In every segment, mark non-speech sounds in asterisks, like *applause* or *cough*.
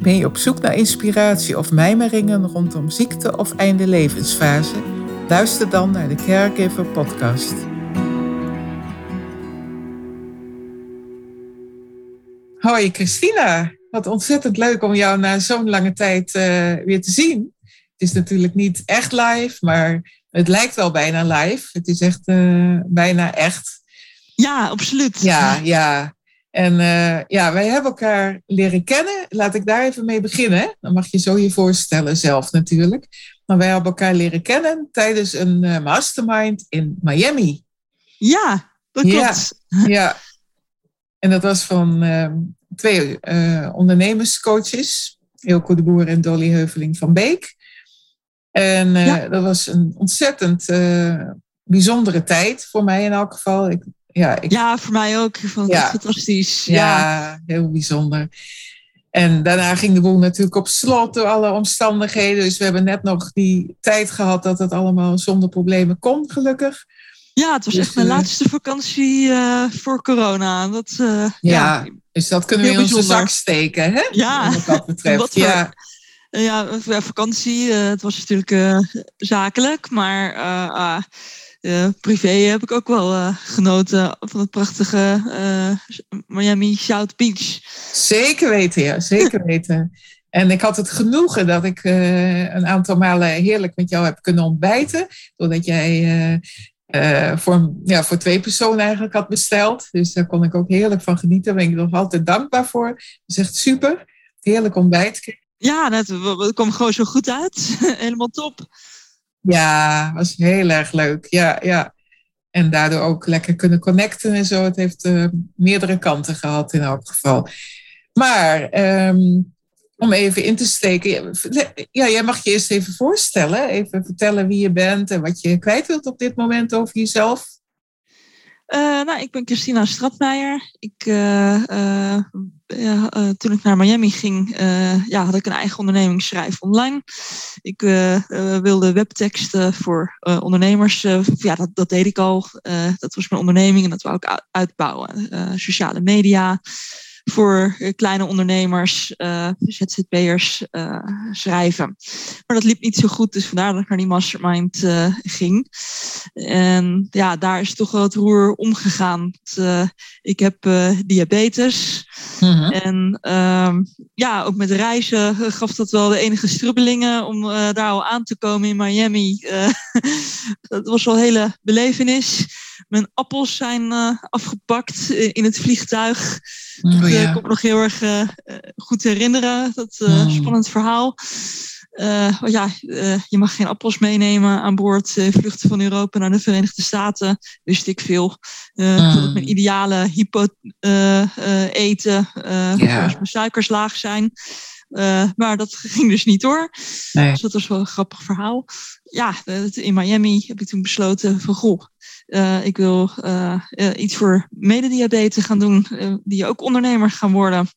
Ben je op zoek naar inspiratie of mijmeringen rondom ziekte of einde levensfase? Luister dan naar de Caregiver Podcast. Hoi Christina, wat ontzettend leuk om jou na zo'n lange tijd uh, weer te zien. Het is natuurlijk niet echt live, maar het lijkt wel bijna live. Het is echt uh, bijna echt. Ja, absoluut. Ja, ja. En uh, ja, wij hebben elkaar leren kennen. Laat ik daar even mee beginnen. Dan mag je zo je voorstellen zelf natuurlijk. Maar wij hebben elkaar leren kennen tijdens een uh, mastermind in Miami. Ja, dat klopt. Ja, *laughs* ja. en dat was van uh, twee ondernemerscoaches. Ilko de Boer en Dolly Heuveling van Beek. En ja. dat was een ontzettend bijzondere tijd voor mij in elk geval. Ik ja, ik, ja, voor mij ook. Ik vond het fantastisch. Ja, ja, heel bijzonder. En daarna ging de boel natuurlijk op slot door alle omstandigheden. Dus we hebben net nog die tijd gehad dat het allemaal zonder problemen kon, gelukkig. Ja, het was dus, echt mijn uh, laatste vakantie uh, voor corona. Dat, uh, ja, dus dat kunnen we in onze zak steken, hè? Ja, wat dat betreft. ja. ja, vakantie. het was natuurlijk zakelijk, maar uh, privé heb ik ook wel uh, genoten van het prachtige uh, Miami South Beach. Zeker weten, ja, zeker weten. En ik had het genoegen dat ik een aantal malen heerlijk met jou heb kunnen ontbijten. Doordat jij voor, ja, voor twee personen eigenlijk had besteld. Dus daar kon ik ook heerlijk van genieten. Daar ben ik nog altijd dankbaar voor. Dat is echt super. Heerlijk ontbijt. Ja, het kwam gewoon zo goed uit. *laughs* Helemaal top. Ja, was heel erg leuk. Ja, ja. En daardoor ook lekker kunnen connecten en zo. Het heeft uh, meerdere kanten gehad in elk geval. Maar um, om even in te steken. Ja, jij mag je eerst even voorstellen. Even vertellen wie je bent en wat je kwijt wilt op dit moment over jezelf. Uh, nou, ik ben Christina Stratmeijer. Ik, uh, ja, toen ik naar Miami ging, ja, had ik een eigen onderneming schrijven online. Ik wilde webteksten voor ondernemers. ja, dat, dat deed ik al. dat was mijn onderneming en dat wou ik uitbouwen. sociale media voor kleine ondernemers, uh, ZZP'ers uh, schrijven. Maar dat liep niet zo goed, dus vandaar dat ik naar die mastermind uh, ging. En ja, daar is toch wel het roer omgegaan. ik heb diabetes. Mm-hmm. En ehm, ja, ook met reizen gaf dat wel de enige strubbelingen om daar al aan te komen in Miami. *laughs* dat was wel een hele belevenis. Mijn appels zijn afgepakt in het vliegtuig. Oh, ja. Ik kan me nog heel erg goed herinneren. Dat uh, spannend verhaal. Uh, ja, je mag geen appels meenemen aan boord. vluchten van Europa naar de Verenigde Staten. Wist ik veel. Mm. Dat mijn ideale hypo eten. Yeah. Als mijn suikers laag zijn. Maar dat *laughs* ging dus niet door. Nee. Dus dat was wel een grappig verhaal. Ja, in Miami heb ik toen besloten van goh, uh, ik wil uh, iets voor medediabetes gaan doen, die ook ondernemer gaan worden.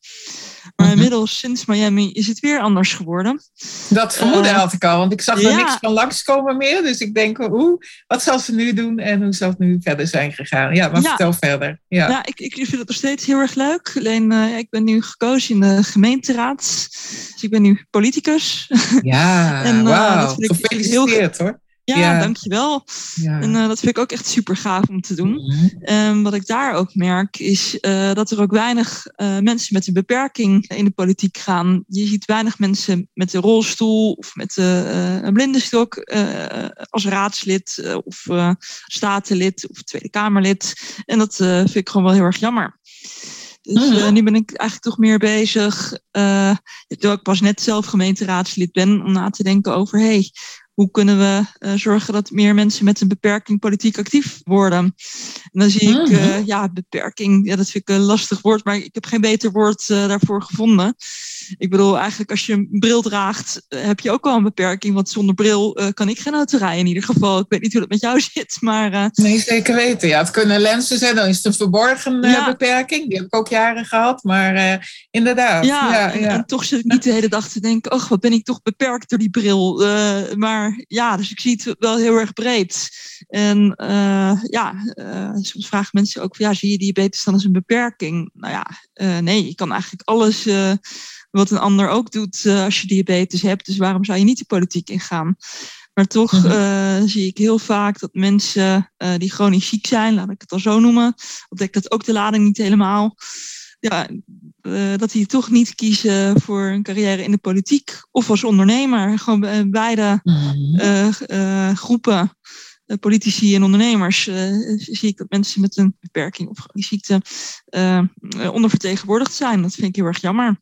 Maar mhm. inmiddels, sinds Miami, is het weer anders geworden. Dat vermoeden had ik al, want ik zag er niks van langskomen meer. Dus ik denk, hoe, wat zal ze nu doen en hoe zal het nu verder zijn gegaan? Ja, maar ja. vertel verder. Ja, ja ik, ik vind het nog steeds heel erg leuk. Alleen, ik ben nu gekozen in de gemeenteraad. Dus ik ben nu politicus. Ja, *laughs* en, ik Gefeliciteerd heel, hoor. Ja, ja, dankjewel. Ja. En uh, dat vind ik ook echt super gaaf om te doen. Mm -hmm. wat ik daar ook merk is uh, dat er ook weinig uh, mensen met een beperking in de politiek gaan. Je ziet weinig mensen met een rolstoel of met een blindenstok als raadslid of statenlid of Tweede Kamerlid. En dat vind ik gewoon wel heel erg jammer. Dus uh, nu ben ik eigenlijk toch meer bezig, uh, terwijl ik pas net zelf gemeenteraadslid ben, om na te denken over, hey, hoe kunnen we uh, zorgen dat meer mensen met een beperking politiek actief worden? En dan zie ik, uh, ja, beperking, ja, dat vind ik een lastig woord, maar ik heb geen beter woord uh, daarvoor gevonden. Ik bedoel, eigenlijk als je een bril draagt, heb je ook wel een beperking. Want zonder bril kan ik geen auto rijden in ieder geval. Ik weet niet hoe dat met jou *laughs* zit, maar... nee, zeker weten. Ja, het kunnen lenzen zijn, dan is het een verborgen beperking. Die heb ik ook jaren gehad, maar inderdaad. Ja, ja, en, en, toch zit ik niet de hele dag te denken, oh, wat ben ik toch beperkt door die bril. maar ja, dus ik zie het wel heel erg breed. En ja, soms vragen mensen ook, ja, zie je diabetes dan als een beperking? Nou ja, nee, je kan eigenlijk alles uh, wat een ander ook doet uh, als je diabetes hebt. Dus waarom zou je niet de politiek ingaan? Maar toch mm-hmm. zie ik heel vaak dat mensen die chronisch ziek zijn, laat ik het dan zo noemen, ontdek dat ook de lading niet helemaal. Ja, dat die toch niet kiezen voor een carrière in de politiek of als ondernemer. Gewoon beide mm-hmm. groepen politici en ondernemers zie ik dat mensen met een beperking of die ziekte ondervertegenwoordigd zijn. Dat vind ik heel erg jammer.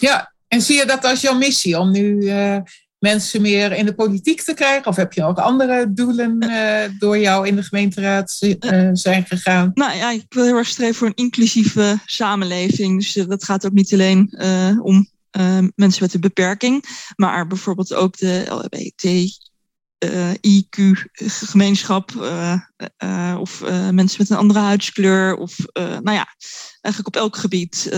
Ja, en zie je dat als jouw missie om nu uh, mensen meer in de politiek te krijgen? Of heb je ook andere doelen door jou in de gemeenteraad zijn gegaan? Nou ja, ik wil heel erg streven voor een inclusieve samenleving. Dus dat gaat ook niet alleen om mensen met een beperking, maar bijvoorbeeld ook de LGBT eh, IQ-gemeenschap uh, of mensen met een andere huidskleur. Of nou ja, eigenlijk op elk gebied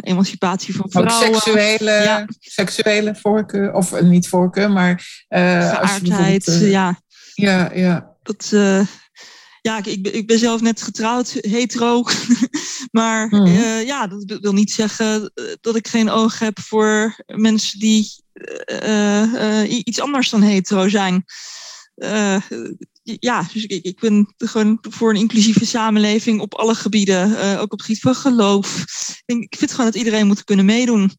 emancipatie van vrouwen. Ook seksuele, ja. seksuele voorkeur, of niet voorkeur, maar... Geaardheid, ja. Ja, ja. Dat, ja, ik, ik, ben zelf net getrouwd, hetero. *laughs* maar mm. ja, dat wil niet zeggen dat ik geen oog heb voor mensen die uh, iets anders dan hetero zijn. Ja, dus ik, ik ben gewoon voor een inclusieve samenleving op alle gebieden, ook op het gebied van geloof. Ik vind gewoon dat iedereen moet kunnen meedoen.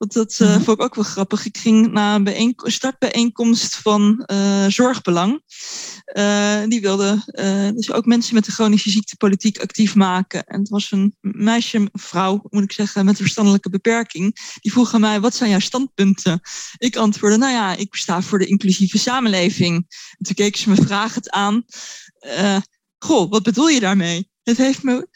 Want dat uh, vond ik ook wel grappig. Ik ging naar een startbijeenkomst van uh, Zorgbelang. Uh, die wilde dus ook mensen met een chronische ziekte politiek actief maken. En het was een meisje, een vrouw moet ik zeggen, met een verstandelijke beperking. Die vroeg aan mij, wat zijn jouw standpunten? Ik antwoordde, nou ja, ik sta voor de inclusieve samenleving. En toen keek ze me vragend aan. goh, wat bedoel je daarmee? Het heeft me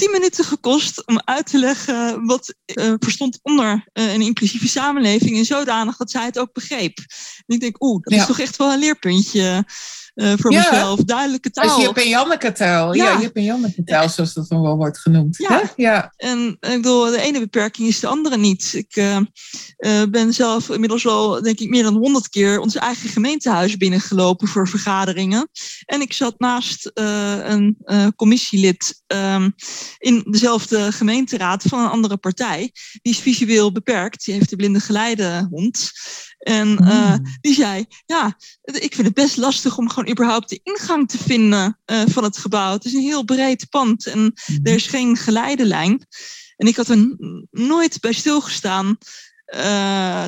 tien minuten gekost om uit te leggen wat uh, verstond onder uh, een inclusieve samenleving. En zodanig dat zij het ook begreep. En ik denk, oeh, dat is toch echt wel een leerpuntje. Uh, voor ja. mezelf. Duidelijke taal. Je hebt een Janneke taal. Ja. ja, je hebt een Janneke taal, zoals dat dan wel wordt genoemd. Ja. ja. En ik bedoel, de ene beperking is de andere niet. Ik uh, uh, ben zelf inmiddels al, denk ik, meer dan honderd keer ons eigen gemeentehuis binnengelopen voor vergaderingen. En ik zat naast een commissielid um, in dezelfde gemeenteraad van een andere partij. Die is visueel beperkt. Die heeft de blinde geleidehond. En uh, die zei, ja, ik vind het best lastig om gewoon überhaupt de ingang te vinden uh, van het gebouw. Het is een heel breed pand en mhm. er is geen geleidelijn. En ik had er nooit bij stilgestaan uh,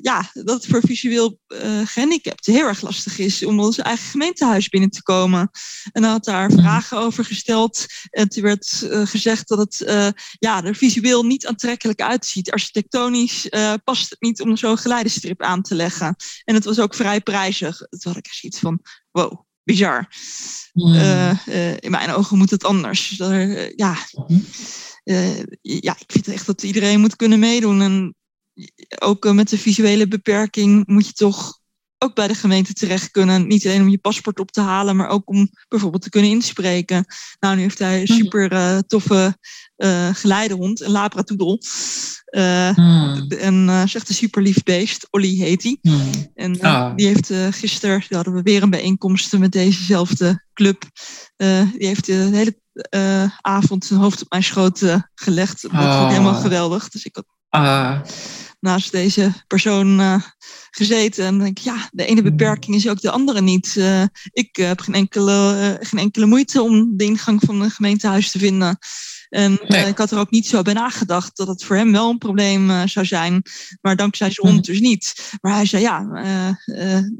ja, dat het voor visueel uh, gehandicapten heel erg lastig is om ons eigen gemeentehuis binnen te komen. En dan had daar mhm. vragen over gesteld. En toen werd uh, gezegd dat het ja, er visueel niet aantrekkelijk uitziet. Architectonisch past het niet om zo'n geleidestrip aan te leggen. En het was ook vrij prijzig. Toen had ik zoiets van, wow, bizar. Mm. in mijn ogen moet het anders. ja. Mm. ja, ik vind echt dat iedereen moet kunnen meedoen. En ook eh, met de visuele beperking moet je toch ook bij de gemeente terecht kunnen. Niet alleen om je paspoort op te halen, maar ook om bijvoorbeeld te kunnen inspreken. Nou, nu heeft hij een mhm. super uh, toffe uh, geleidehond, een labradoodle. Uh, mm. En echt een super lief beest. Olly heet hij. Mm. En ah. die heeft gisteren, hadden we weer een bijeenkomst met dezezelfde club. die heeft de hele avond zijn hoofd op mijn schoot gelegd. Dat was oh. helemaal geweldig. Dus ik had ah naast deze persoon uh, gezeten. En denk ik, ja, de ene hmm. beperking is ook de andere niet. Uh, ik heb geen enkele, geen enkele moeite om de ingang van een gemeentehuis te vinden. En nee. ik had er ook niet zo bij nagedacht dat het voor hem wel een probleem zou zijn. Maar dankzij zijn hond hmm. dus niet. Maar hij zei, ja,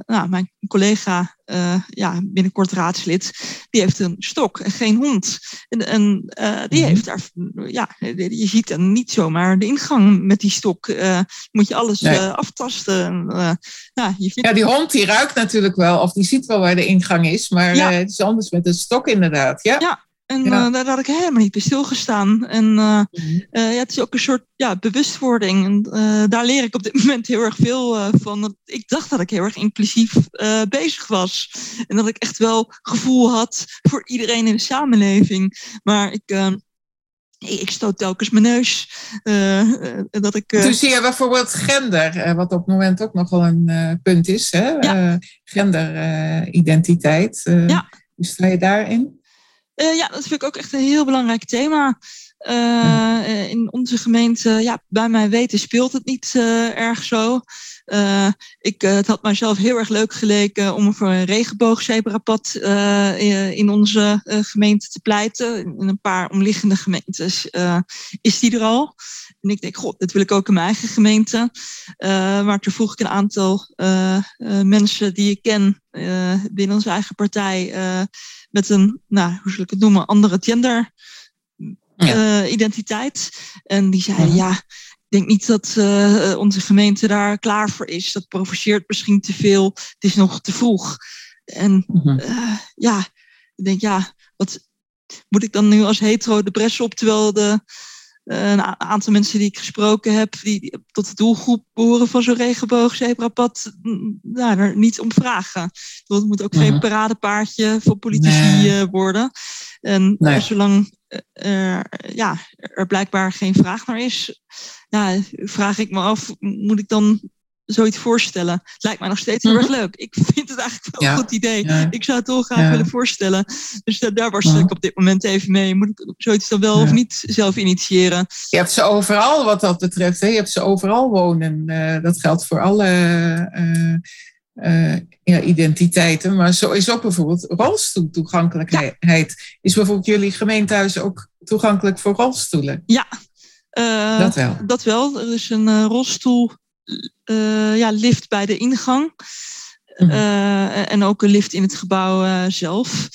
nou, mijn collega uh, ja, binnenkort raadslid, die heeft een stok en geen hond. En, en uh, die mhm. heeft daar, ja, je ziet dan niet zomaar de ingang met die stok. Uh, moet je alles nee. aftasten. ja, je vindt... ja, die hond die ruikt natuurlijk wel, of die ziet wel waar de ingang is, maar ja. het is anders met een stok inderdaad. Ja, ja En daar, daar, had ik helemaal niet bij stilgestaan. En ja, het is ook een soort ja, bewustwording. En daar leer ik op dit *laughs* moment heel erg veel van. Ik dacht dat ik heel erg inclusief bezig was. En dat ik echt wel gevoel had voor iedereen in de samenleving. Maar ik ik stoot telkens mijn neus. Uh, dat ik, uh... Dus zie je bijvoorbeeld gender, wat op het moment ook nog wel een punt is. Hè? Ja. genderidentiteit. ja. Hoe sta je daarin? Ja, dat vind ik ook echt een heel belangrijk thema. Uh, in onze gemeente, ja, bij mijn weten speelt het niet erg zo. Ik, het had mijzelf heel erg leuk geleken om voor een regenboogzebrapad in onze gemeente te pleiten. In een paar omliggende gemeentes is die er al. En ik denk, god, dat wil ik ook in mijn eigen gemeente. maar toen vroeg ik een aantal mensen die ik ken binnen onze eigen partij met een, nou, hoe zal ik het noemen, andere gender uh, identiteit. En die zei, ja, ik denk niet dat uh, onze gemeente daar klaar voor is. Dat provoceert misschien te veel. Het is nog te vroeg. En uh, ja, ik denk, ja, wat moet ik dan nu als hetero de bres op, terwijl de, een aantal mensen die ik gesproken heb, die, tot de doelgroep behoren van zo'n regenboogzebrapad, nou, er niet om vragen. Het moet ook geen paradepaardje voor politici worden. En zolang uh, ja, er blijkbaar geen vraag naar is, ja, vraag ik me af, moet ik dan zoiets voorstellen? Het lijkt mij nog steeds heel erg mhm. leuk. Ik vind het eigenlijk wel een goed idee. Ik zou het heel graag willen voorstellen. Dus daar worstel ik op dit moment even mee. Moet ik zoiets dan wel of niet zelf initiëren? Je hebt ze overal wat dat betreft. Hè? Je hebt ze overal wonen. Uh, dat geldt voor alle uh, uh, ja, identiteiten. Maar zo is ook bijvoorbeeld rolstoeltoegankelijkheid. Is bijvoorbeeld jullie gemeentehuis ook toegankelijk voor rolstoelen? Ja, uh, dat wel. Dat wel. Er is een uh, rolstoel ja, lift bij de ingang. Mm en ook een lift in het gebouw zelf.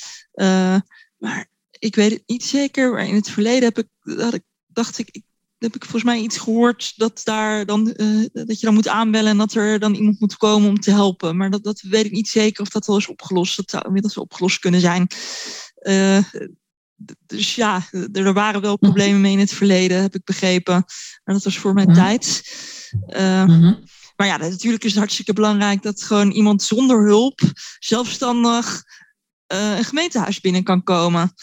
maar ik weet het niet zeker. Maar in het verleden heb ik, had ik, dacht ik, ik heb ik volgens mij iets gehoord dat, daar dan, uh, dat je dan moet aanbellen en dat er dan iemand moet komen om te helpen. Maar dat, dat weet ik niet zeker of dat al is opgelost. Dat zou inmiddels opgelost kunnen zijn. Uh, dus ja, er waren wel problemen mee in het verleden, heb ik begrepen. Maar dat was voor mijn mhm. tijd. Uh, Maar ja, natuurlijk is het hartstikke belangrijk dat gewoon iemand zonder hulp zelfstandig een gemeentehuis binnen kan komen.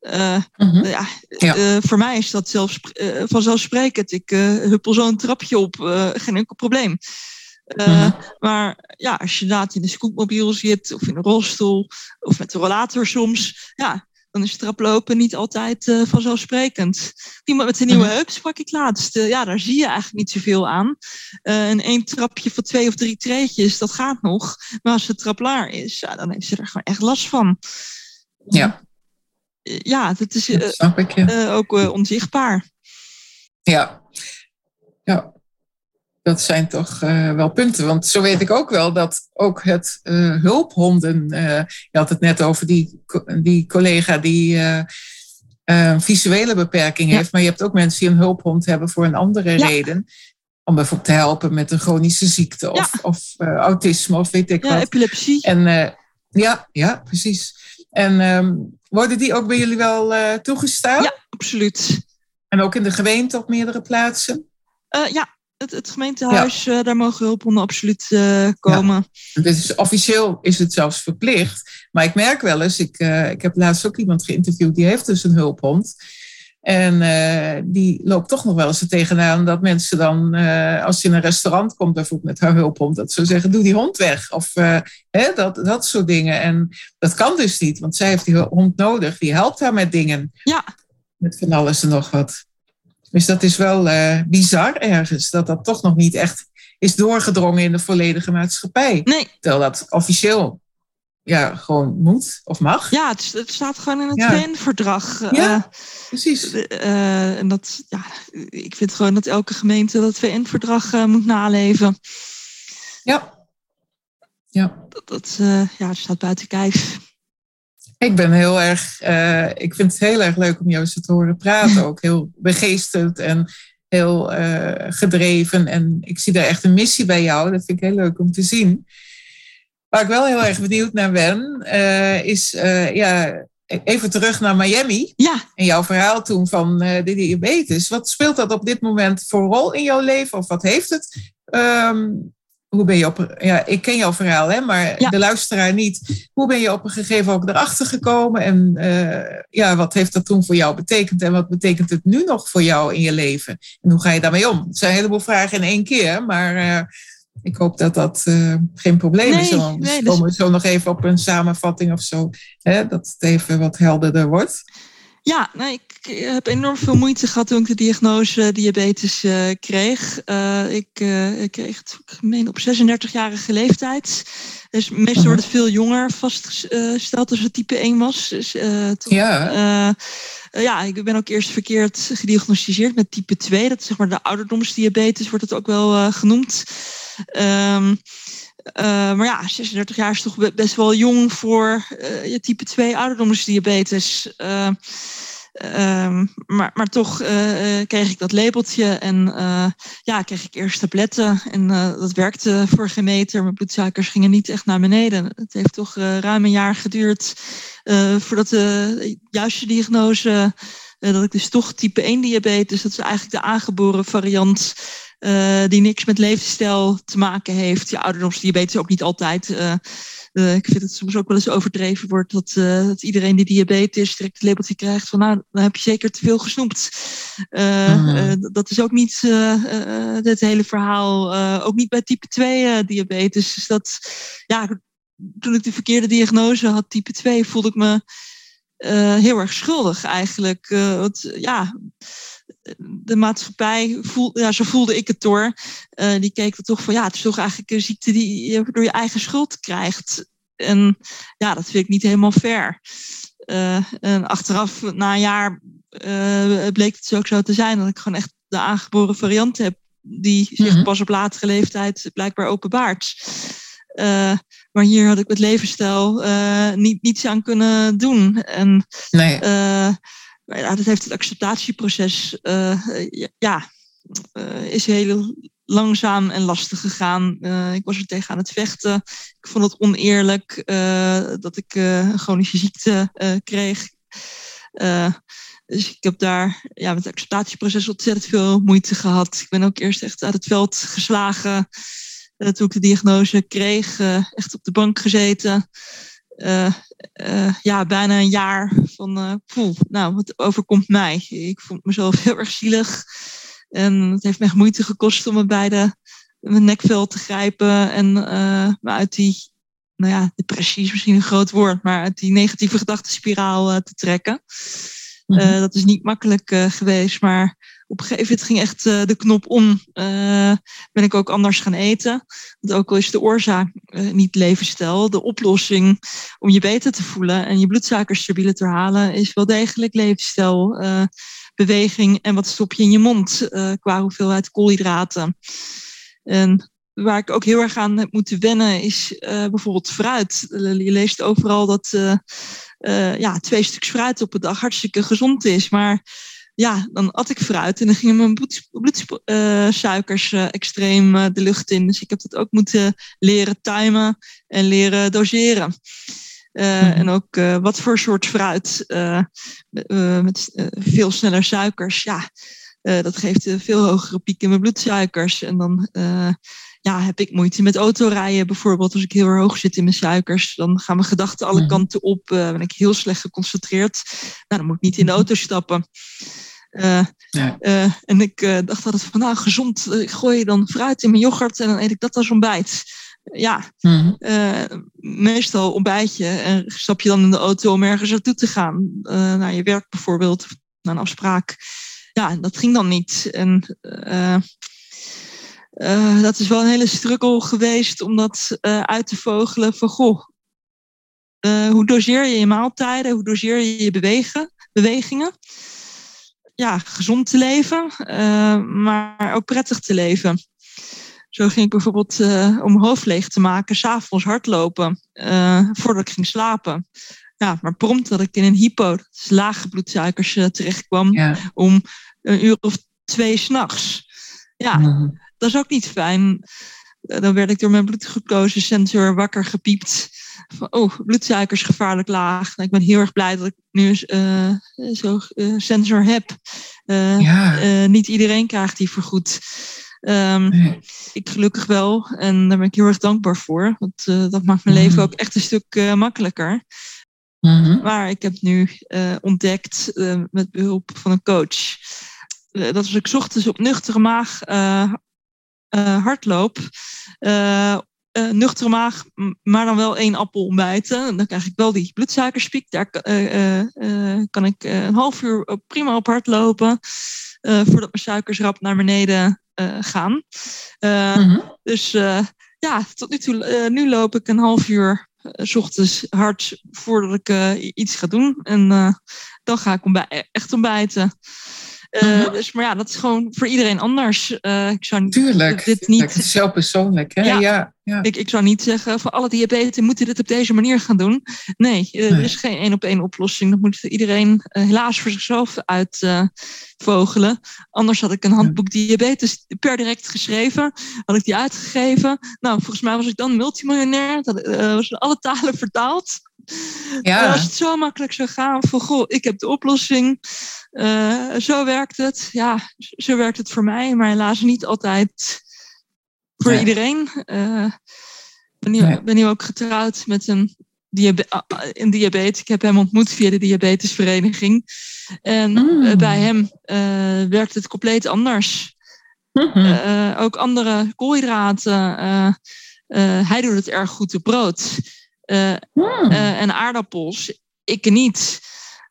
Uh, ja, Uh, voor mij is dat zelfs uh, vanzelfsprekend. Ik huppel zo een trapje op, geen enkel probleem. Maar ja, als je inderdaad in een scootmobiel zit of in een rolstoel of met een rollator soms, ja, dan is traplopen niet altijd vanzelfsprekend. Iemand met een nieuwe -huh. heup sprak ik laatst. ja, daar zie je eigenlijk niet zoveel aan. en één trapje van twee of drie treetjes, dat gaat nog. Maar als het traplaar is, ja, dan heeft ze er gewoon echt last van. Ja ja, dat is dat ik, ja. Uh, ook uh, onzichtbaar. Ja. ja, dat zijn toch uh, wel punten. Want zo weet ik ook wel dat ook het hulphonden. je had het net over die, die collega die een visuele beperking heeft. Maar je hebt ook mensen die een hulphond hebben voor een andere ja. reden. Om bijvoorbeeld te helpen met een chronische ziekte of, of autisme of weet ik ja, wat. epilepsie. En ja, ja, precies. En um, worden die ook bij jullie wel toegestaan? Ja, absoluut. En ook in de gemeente op meerdere plaatsen? Ja, het, het gemeentehuis, ja. uh, daar mogen hulphonden absoluut komen. Ja. Dus officieel is het zelfs verplicht. Maar ik merk wel eens, ik, ik heb laatst ook iemand geïnterviewd, die heeft dus een hulphond. En die loopt toch nog wel eens er tegenaan dat mensen dan, als je in een restaurant komt, bijvoorbeeld met haar hulphond, dat ze zeggen: doe die hond weg. Of hè, dat, dat soort dingen. En dat kan dus niet, want zij heeft die hond nodig. Die helpt haar met dingen. Ja. Met van alles en nog wat. Dus dat is wel bizar ergens, dat dat toch nog niet echt is doorgedrongen in de volledige maatschappij. Nee. Terwijl dat officieel ja, gewoon moet of mag. Ja, het, het staat gewoon in het ja. VN-verdrag. Ja, uh, precies. Uh, en dat, ja, ik vind gewoon dat elke gemeente dat VN-verdrag uh, moet naleven. Ja. Ja. Dat, dat ja, staat buiten kijf. Ik ben heel erg, ik vind het heel erg leuk om jou te horen praten. Ook heel begeesterd en heel gedreven. En ik zie daar echt een missie bij jou. Dat vind ik heel leuk om te zien. Waar ik wel heel erg benieuwd naar ben, uh, is ja, even terug naar Miami. Ja. En jouw verhaal toen van de diabetes. Wat speelt dat op dit moment voor rol in jouw leven? Of wat heeft het? Um, hoe ben je op. Ja, ik ken jouw verhaal, hè, maar de luisteraar niet. Hoe ben je op een gegeven moment erachter gekomen? En uh, ja, wat heeft dat toen voor jou betekend? En wat betekent het nu nog voor jou in je leven? En hoe ga je daarmee om? Het zijn een heleboel vragen in één keer, maar. Uh, ik hoop dat dat uh, geen probleem nee, is. Dan nee, komen we zo nog even op een samenvatting of zo. Hè, dat het even wat helderder wordt. Ja, nou, ik heb enorm veel moeite gehad toen ik de diagnose diabetes uh, kreeg. Uh, ik, uh, ik, kreeg het, ik meen op 36-jarige leeftijd. Dus meestal wordt het veel jonger vastgesteld als het type 1 was. Dus, toen, ja. ja, ik ben ook eerst verkeerd gediagnosticeerd met type 2. Dat is zeg maar de ouderdomsdiabetes, wordt het ook wel genoemd. Um, uh, maar ja, 36 jaar is toch best wel jong voor uh, je type 2 ouderdomsdiabetes. Uh, maar, maar toch kreeg ik dat labeltje en ja, kreeg ik eerst tabletten. En dat werkte voor geen meter. Mijn bloedsuikers gingen niet echt naar beneden. Het heeft toch ruim een jaar geduurd voordat de juiste diagnose, dat ik dus toch type 1 diabetes, dat is eigenlijk de aangeboren variant uh, die niks met levensstijl te maken heeft. Ja, ouderdomsdiabetes ook niet altijd. Uh, uh, ik vind het soms ook wel eens overdreven wordt dat, dat iedereen die diabetes direct het labeltje krijgt van nou, dan heb je zeker te veel gesnoept. Mm. dat is ook niet het hele verhaal. ook niet bij type 2 diabetes. Dus dat, ja, toen ik de verkeerde diagnose had, type 2, voelde ik me heel erg schuldig eigenlijk. want, ja, de maatschappij, voel, ja, zo voelde ik het door, uh, die keek er toch van, ja, het is toch eigenlijk een ziekte die je door je eigen schuld krijgt. En ja, dat vind ik niet helemaal fair. Uh, en achteraf, na een jaar, uh, bleek het ook zo te zijn dat ik gewoon echt de aangeboren variant heb, die zich mhm. pas op latere leeftijd blijkbaar openbaart. maar hier had ik met levensstijl niet, niets aan kunnen doen. En nee ja, dat heeft het acceptatieproces, uh, ja, uh, is heel langzaam en lastig gegaan. Uh, ik was er tegen aan het vechten. Ik vond het oneerlijk dat ik een chronische ziekte kreeg. dus ik heb daar ja, met het acceptatieproces ontzettend veel moeite gehad. Ik ben ook eerst echt uit het veld geslagen. toen ik de diagnose kreeg, echt op de bank gezeten. Uh, uh, ja, bijna een jaar van, uh, poeh, nou, wat overkomt mij? Ik vond mezelf heel erg zielig. En het heeft me echt moeite gekost om me bij de, mijn nekvel te grijpen en me uit die, nou ja, depressie is misschien een groot woord, maar uit die negatieve gedachtenspiraal te trekken. Mm dat is niet makkelijk geweest, maar op een gegeven moment ging echt uh, de knop om. Uh, ben ik ook anders gaan eten. Want ook al is de oorzaak uh, niet levensstijl, de oplossing om je beter te voelen en je bloedsuikers stabieler te halen, is wel degelijk levensstijl, beweging en wat stop je in je mond qua hoeveelheid koolhydraten. En waar ik ook heel erg aan heb moeten wennen is bijvoorbeeld fruit. je leest overal dat ja, twee stuks fruit op een dag hartstikke gezond is, maar ja, dan at ik fruit en dan gingen mijn bloedsuikers bloed, uh, extreem uh, de lucht in. Dus ik heb dat ook moeten leren timen en leren doseren. Uh, mm. En ook wat voor soort fruit met veel sneller suikers. Ja, dat geeft een veel hogere piek in mijn bloedsuikers. En dan ja, heb ik moeite met autorijden bijvoorbeeld. Als ik heel erg hoog zit in mijn suikers, dan gaan mijn gedachten alle kanten op. ben ik heel slecht geconcentreerd. Nou, dan moet ik niet in de auto stappen. Uh, ja. uh, en ik uh, dacht altijd van, nou, gezond, ik gooi dan fruit in mijn yoghurt en dan eet ik dat als ontbijt. Ja, mm -hmm. meestal ontbijtje en stap je dan in de auto om ergens naartoe te gaan. naar je werk bijvoorbeeld, naar een afspraak. Ja, dat ging dan niet. En dat is wel een hele struggle geweest om dat uit te vogelen van, goh, hoe doseer je je maaltijden? Hoe doseer je je bewegen, bewegingen? Ja, gezond te leven, uh, maar ook prettig te leven. Zo ging ik bijvoorbeeld uh, om mijn hoofd leeg te maken, s'avonds hardlopen uh, voordat ik ging slapen. Ja, maar prompt dat ik in een hypo, lage bloedsuikers, terechtkwam ja. om een uur of twee s'nachts. Ja, mm dat is ook niet fijn. Dan werd ik door mijn bloedglucosesensor wakker gepiept. Van, oh, bloedsuiker is gevaarlijk laag. Nou, ik ben heel erg blij dat ik nu uh, zo'n uh, sensor heb. Uh, ja. niet iedereen krijgt die vergoed. Um, nee. Ik gelukkig wel en daar ben ik heel erg dankbaar voor. Want dat maakt mijn leven ook echt een stuk makkelijker. Mm -hmm. Maar ik heb nu ontdekt met behulp van een coach. dat als ik ochtends op nuchtere maag hardloop, uh, nuchtere maag, maar dan wel één appel ontbijten. Dan krijg ik wel die bloedsuikerspiek. Daar uh, uh, kan ik een half uur prima op hard lopen. voordat mijn suikers rap naar beneden gaan. Mm-hmm. Dus ja, tot nu toe nu loop ik een half uur s ochtends hard voordat ik iets ga doen. En dan ga ik ontbij echt ontbijten. Uh, dus, maar ja, dat is gewoon voor iedereen anders. Uh, ik zou tuurlijk, dit niet. Het is zo persoonlijk. Hè? Ja, ja, Ik, ik zou niet zeggen voor alle diabetes moeten dit op deze manier gaan doen. Nee, uh, er is geen één op één oplossing. Dat moet iedereen helaas voor zichzelf uitvogelen. Anders had ik een handboek diabetes per direct geschreven. Had ik die uitgegeven. Nou, volgens mij was ik dan multimiljonair. Dat was in alle talen vertaald. Ja. Als het zo makkelijk zou gaan van, goh, ik heb de oplossing. Uh, zo werkt het. Ja, zo werkt het voor mij, maar helaas niet altijd voor iedereen. Uh, ben, nu, nee. ben nu ook getrouwd met een, diabe een diabetes. Ik heb hem ontmoet via de diabetesvereniging. En mm. bij hem werkt het compleet anders. Mm -hmm. ook andere koolhydraten. hij doet het erg goed op brood. Uh, hmm. uh, en aardappels. Ik niet.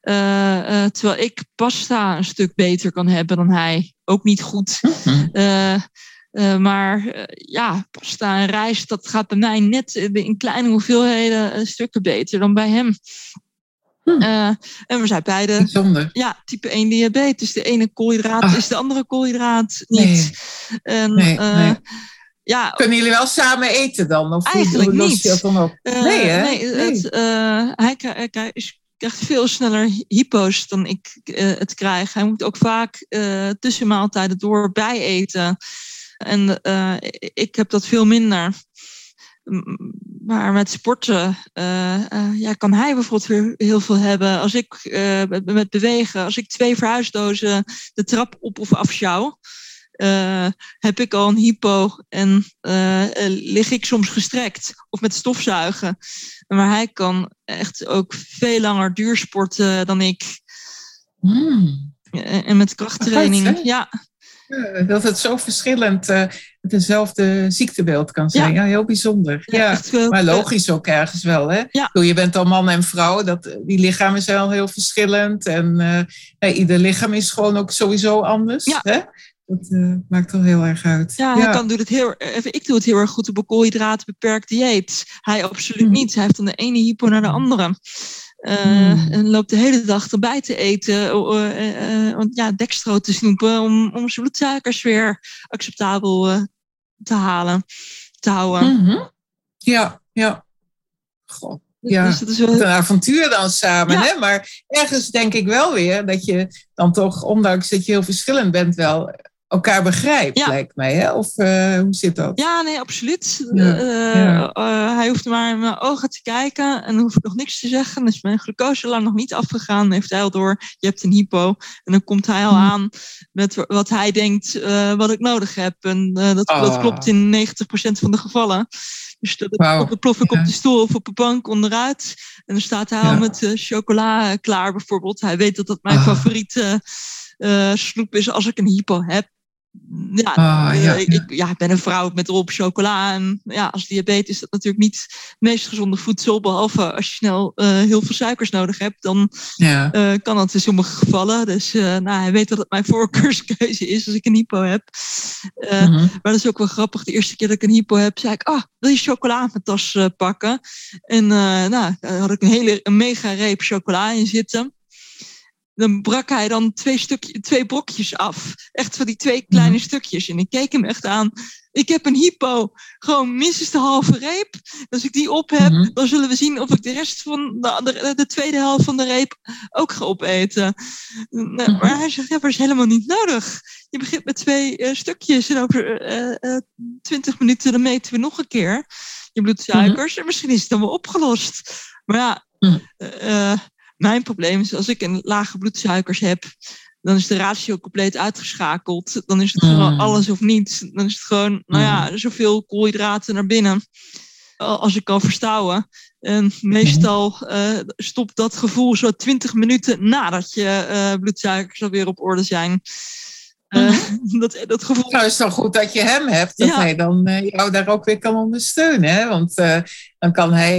Uh, terwijl ik pasta een stuk beter kan hebben dan hij. Ook niet goed. Hmm. maar ja, pasta en rijst, dat gaat bij mij net in kleine hoeveelheden stukken beter dan bij hem. Hmm. en we zijn beide ja, type 1 diabetes. De ene koolhydraat ah. is de andere koolhydraat niet. Nee. En, nee, nee ja, Kunnen jullie wel samen eten dan? Of eigenlijk hoe, niet. Dat dan op? Uh, nee, hè? Nee, nee. Het, uh, hij, hij, hij, krijgt veel sneller hypo's dan ik uh, het krijg. Hij moet ook vaak tussen maaltijden door bijeten. En ik heb dat veel minder. Maar met sporten ja, kan hij bijvoorbeeld weer heel veel hebben. Als ik met bewegen, als ik twee verhuisdozen de trap op of afsjouw uh, heb ik al een hypo en uh, lig ik soms gestrekt of met stofzuigen. Maar hij kan echt ook veel langer duursporten dan ik. Mm. En met krachttraining, ja. Dat het zo verschillend uh, hetzelfde ziektebeeld kan zijn. Ja, ja heel bijzonder. Ja, ja. maar logisch ook ergens wel. Hè? Ja. Je bent al man en vrouw, dat, die lichamen zijn al heel verschillend. En uh, ieder lichaam is gewoon ook sowieso anders. Ja. Hè? Dat uh, maakt wel heel erg uit. Ja, ja. Hij kan, doet het heel, even, ik doe het heel erg goed op een koolhydraten beperkt dieet. Hij absoluut mm. niet. Hij heeft dan de ene hypo naar de andere. Uh, mm. En loopt de hele dag erbij te eten. Uh, uh, ja, dextro te snoepen. Om, om zijn bloedsuikers weer acceptabel te halen. Te houden. Mm -hmm. Ja, ja. God. Ja, dus het is wel... een avontuur dan samen. Ja. Hè? Maar ergens denk ik wel weer dat je dan toch, ondanks dat je heel verschillend bent, wel elkaar begrijpt, ja. lijkt mij. Hè? Of uh, hoe zit dat? Ja, nee, absoluut. Ja. Uh, ja. Uh, hij hoeft maar in mijn ogen te kijken en dan hoef ik nog niks te zeggen. Dus mijn glucose lang nog niet afgegaan. Dan heeft hij al door, je hebt een hypo. En dan komt hij al hmm. aan met wat hij denkt wat ik nodig heb. En dat, oh. dat klopt in 90% van de gevallen. Dus dat wow. plof ik op de stoel of op de bank onderuit. En dan staat hij al met chocola klaar bijvoorbeeld. Hij weet dat dat mijn oh. favoriete snoep is als ik een hypo heb ja, ah, ja, ik, ja. ik ben een vrouw met erop chocola. En ja, als diabetes is dat natuurlijk niet het meest gezonde voedsel. Behalve als je snel uh, heel veel suikers nodig hebt, dan ja. uh, kan dat in sommige gevallen. Dus nou, hij weet dat het mijn *laughs* voorkeurskeuze is als ik een hypo heb. -hmm. Maar dat is ook wel grappig. De eerste keer dat ik een hypo heb, zei ik, ah, wil je chocola in mijn tas pakken? En nou, daar had ik een hele een mega reep chocola in zitten. Dan brak hij dan twee, stukje, twee brokjes af. Echt van die twee kleine Mhm. stukjes. En ik keek hem echt aan. Ik heb een hypo, gewoon minstens de halve reep. Als ik die op heb, Mhm. dan zullen we zien of ik de rest van de, de, de tweede helft van de reep ook ga opeten. Mhm. Maar hij zegt, ja, maar is helemaal niet nodig. Je begint met twee eh, stukjes en over eh, eh, twintig minuten dan meten we nog een keer je bloedsuikers. En misschien is het dan wel opgelost. Maar ja, mijn probleem is als ik een lage bloedsuikers heb, dan is de ratio compleet uitgeschakeld. Dan is het gewoon Mm. alles of niets. Dan is het gewoon, nou ja, zoveel koolhydraten naar binnen al- als ik kan verstouwen. En meestal eh, stopt dat gevoel zo 20 minuten nadat je eh, bloedsuikers alweer op orde zijn. Eh, *laughs* dat, dat gevoel. Nou, is het goed dat je hem hebt, dat Ja. hij dan eh, jou daar ook weer kan ondersteunen. Hè? Want eh, dan kan hij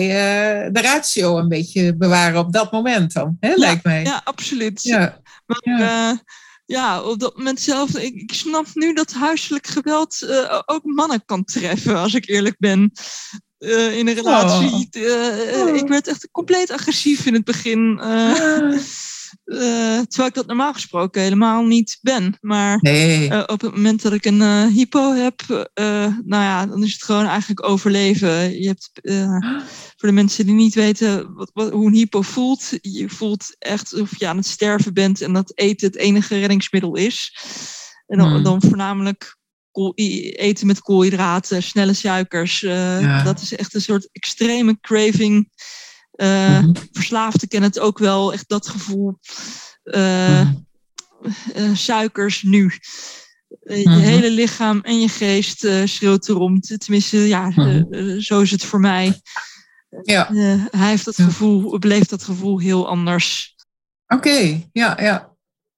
de ratio een beetje bewaren op dat moment dan, hè? lijkt mij. Ja, absoluut. Ja. Maar Ja. ja. ja, op dat moment zelf, ik, ik snap nu dat huiselijk geweld ook mannen kan treffen, als ik eerlijk ben. In een relatie. Oh. Ik werd echt compleet agressief in het begin. Eh, terwijl ik dat normaal gesproken helemaal niet ben. Maar Nee. eh, op het moment dat ik een eh, hypo heb, nou ja, dan is het gewoon eigenlijk overleven. Je hebt, voor de mensen die niet weten wat, wat, hoe een hypo voelt, je voelt echt of je aan het sterven bent en dat eten het enige reddingsmiddel is. En dan, Hmm. dan voornamelijk kool- eten met koolhydraten, snelle suikers. Ja. Dat is echt een soort extreme craving. Eh, Mhm. Verslaafden kennen het ook wel, echt dat gevoel. Eh, Mhm. eh, suikers nu. Je Mhm. hele lichaam en je geest schreeuwt erom. Tenminste, ja, zo is het voor mij. Ja, hij heeft dat gevoel, beleeft dat gevoel heel anders. oké. Ja, ja.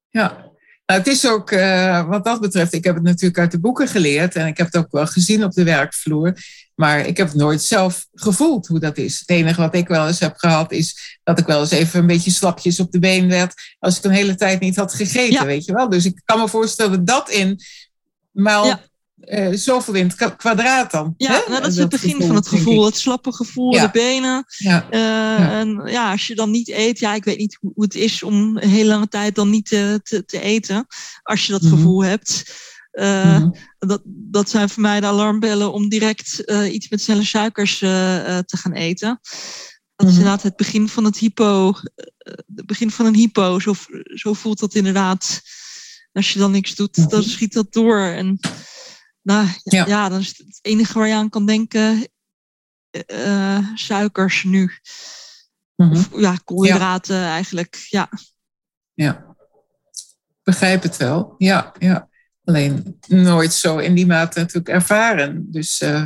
ja. Nou, het is ook, eh, wat dat betreft, ik heb het natuurlijk uit de boeken geleerd en ik heb het ook wel gezien op de werkvloer. Maar ik heb het nooit zelf gevoeld hoe dat is. Het enige wat ik wel eens heb gehad is dat ik wel eens even een beetje slapjes op de been werd als ik een hele tijd niet had gegeten, Ja. weet je wel. Dus ik kan me voorstellen dat in maal Ja. Eh, zoveel in het kwa- kwadraat dan. Ja, hè? nou, dat is het begin van het gevoel. Het slappe gevoel, Ja. de benen. Ja, Eh, Ja. En ja, als je dan niet eet, ja, ik weet niet hoe het is om een hele lange tijd dan niet te, te, te eten. Als je dat Mhm. gevoel hebt. Eh, Mhm. dat, dat zijn voor mij de alarmbellen om direct eh, iets met snelle suikers eh, eh, te gaan eten. Dat is Mhm. inderdaad het begin van het hypo. eh, het begin van een hypo. Zo, zo voelt dat inderdaad. Als je dan niks doet, dan schiet dat door. En nou, ja. Ja. dan is het, enige waar je aan kan denken. eh, eh, suikers nu. Mhm. Of, ja, koolhydraten eigenlijk. Ja. Ja, begrijp het wel. Ja, ja. Alleen nooit zo in die mate natuurlijk ervaren. Dus, eh,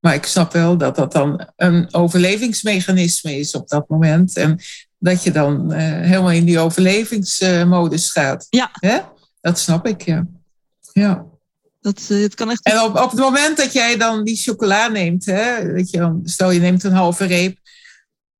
maar ik snap wel dat dat dan een overlevingsmechanisme is op dat moment. En dat je dan helemaal in die overlevingsmodus gaat. Ja. Hè? Dat snap ik, ja. ja. Dat, eh, het kan echt. En op, op het moment dat jij dan die chocola neemt, hè, dat je dan, stel je neemt een halve reep,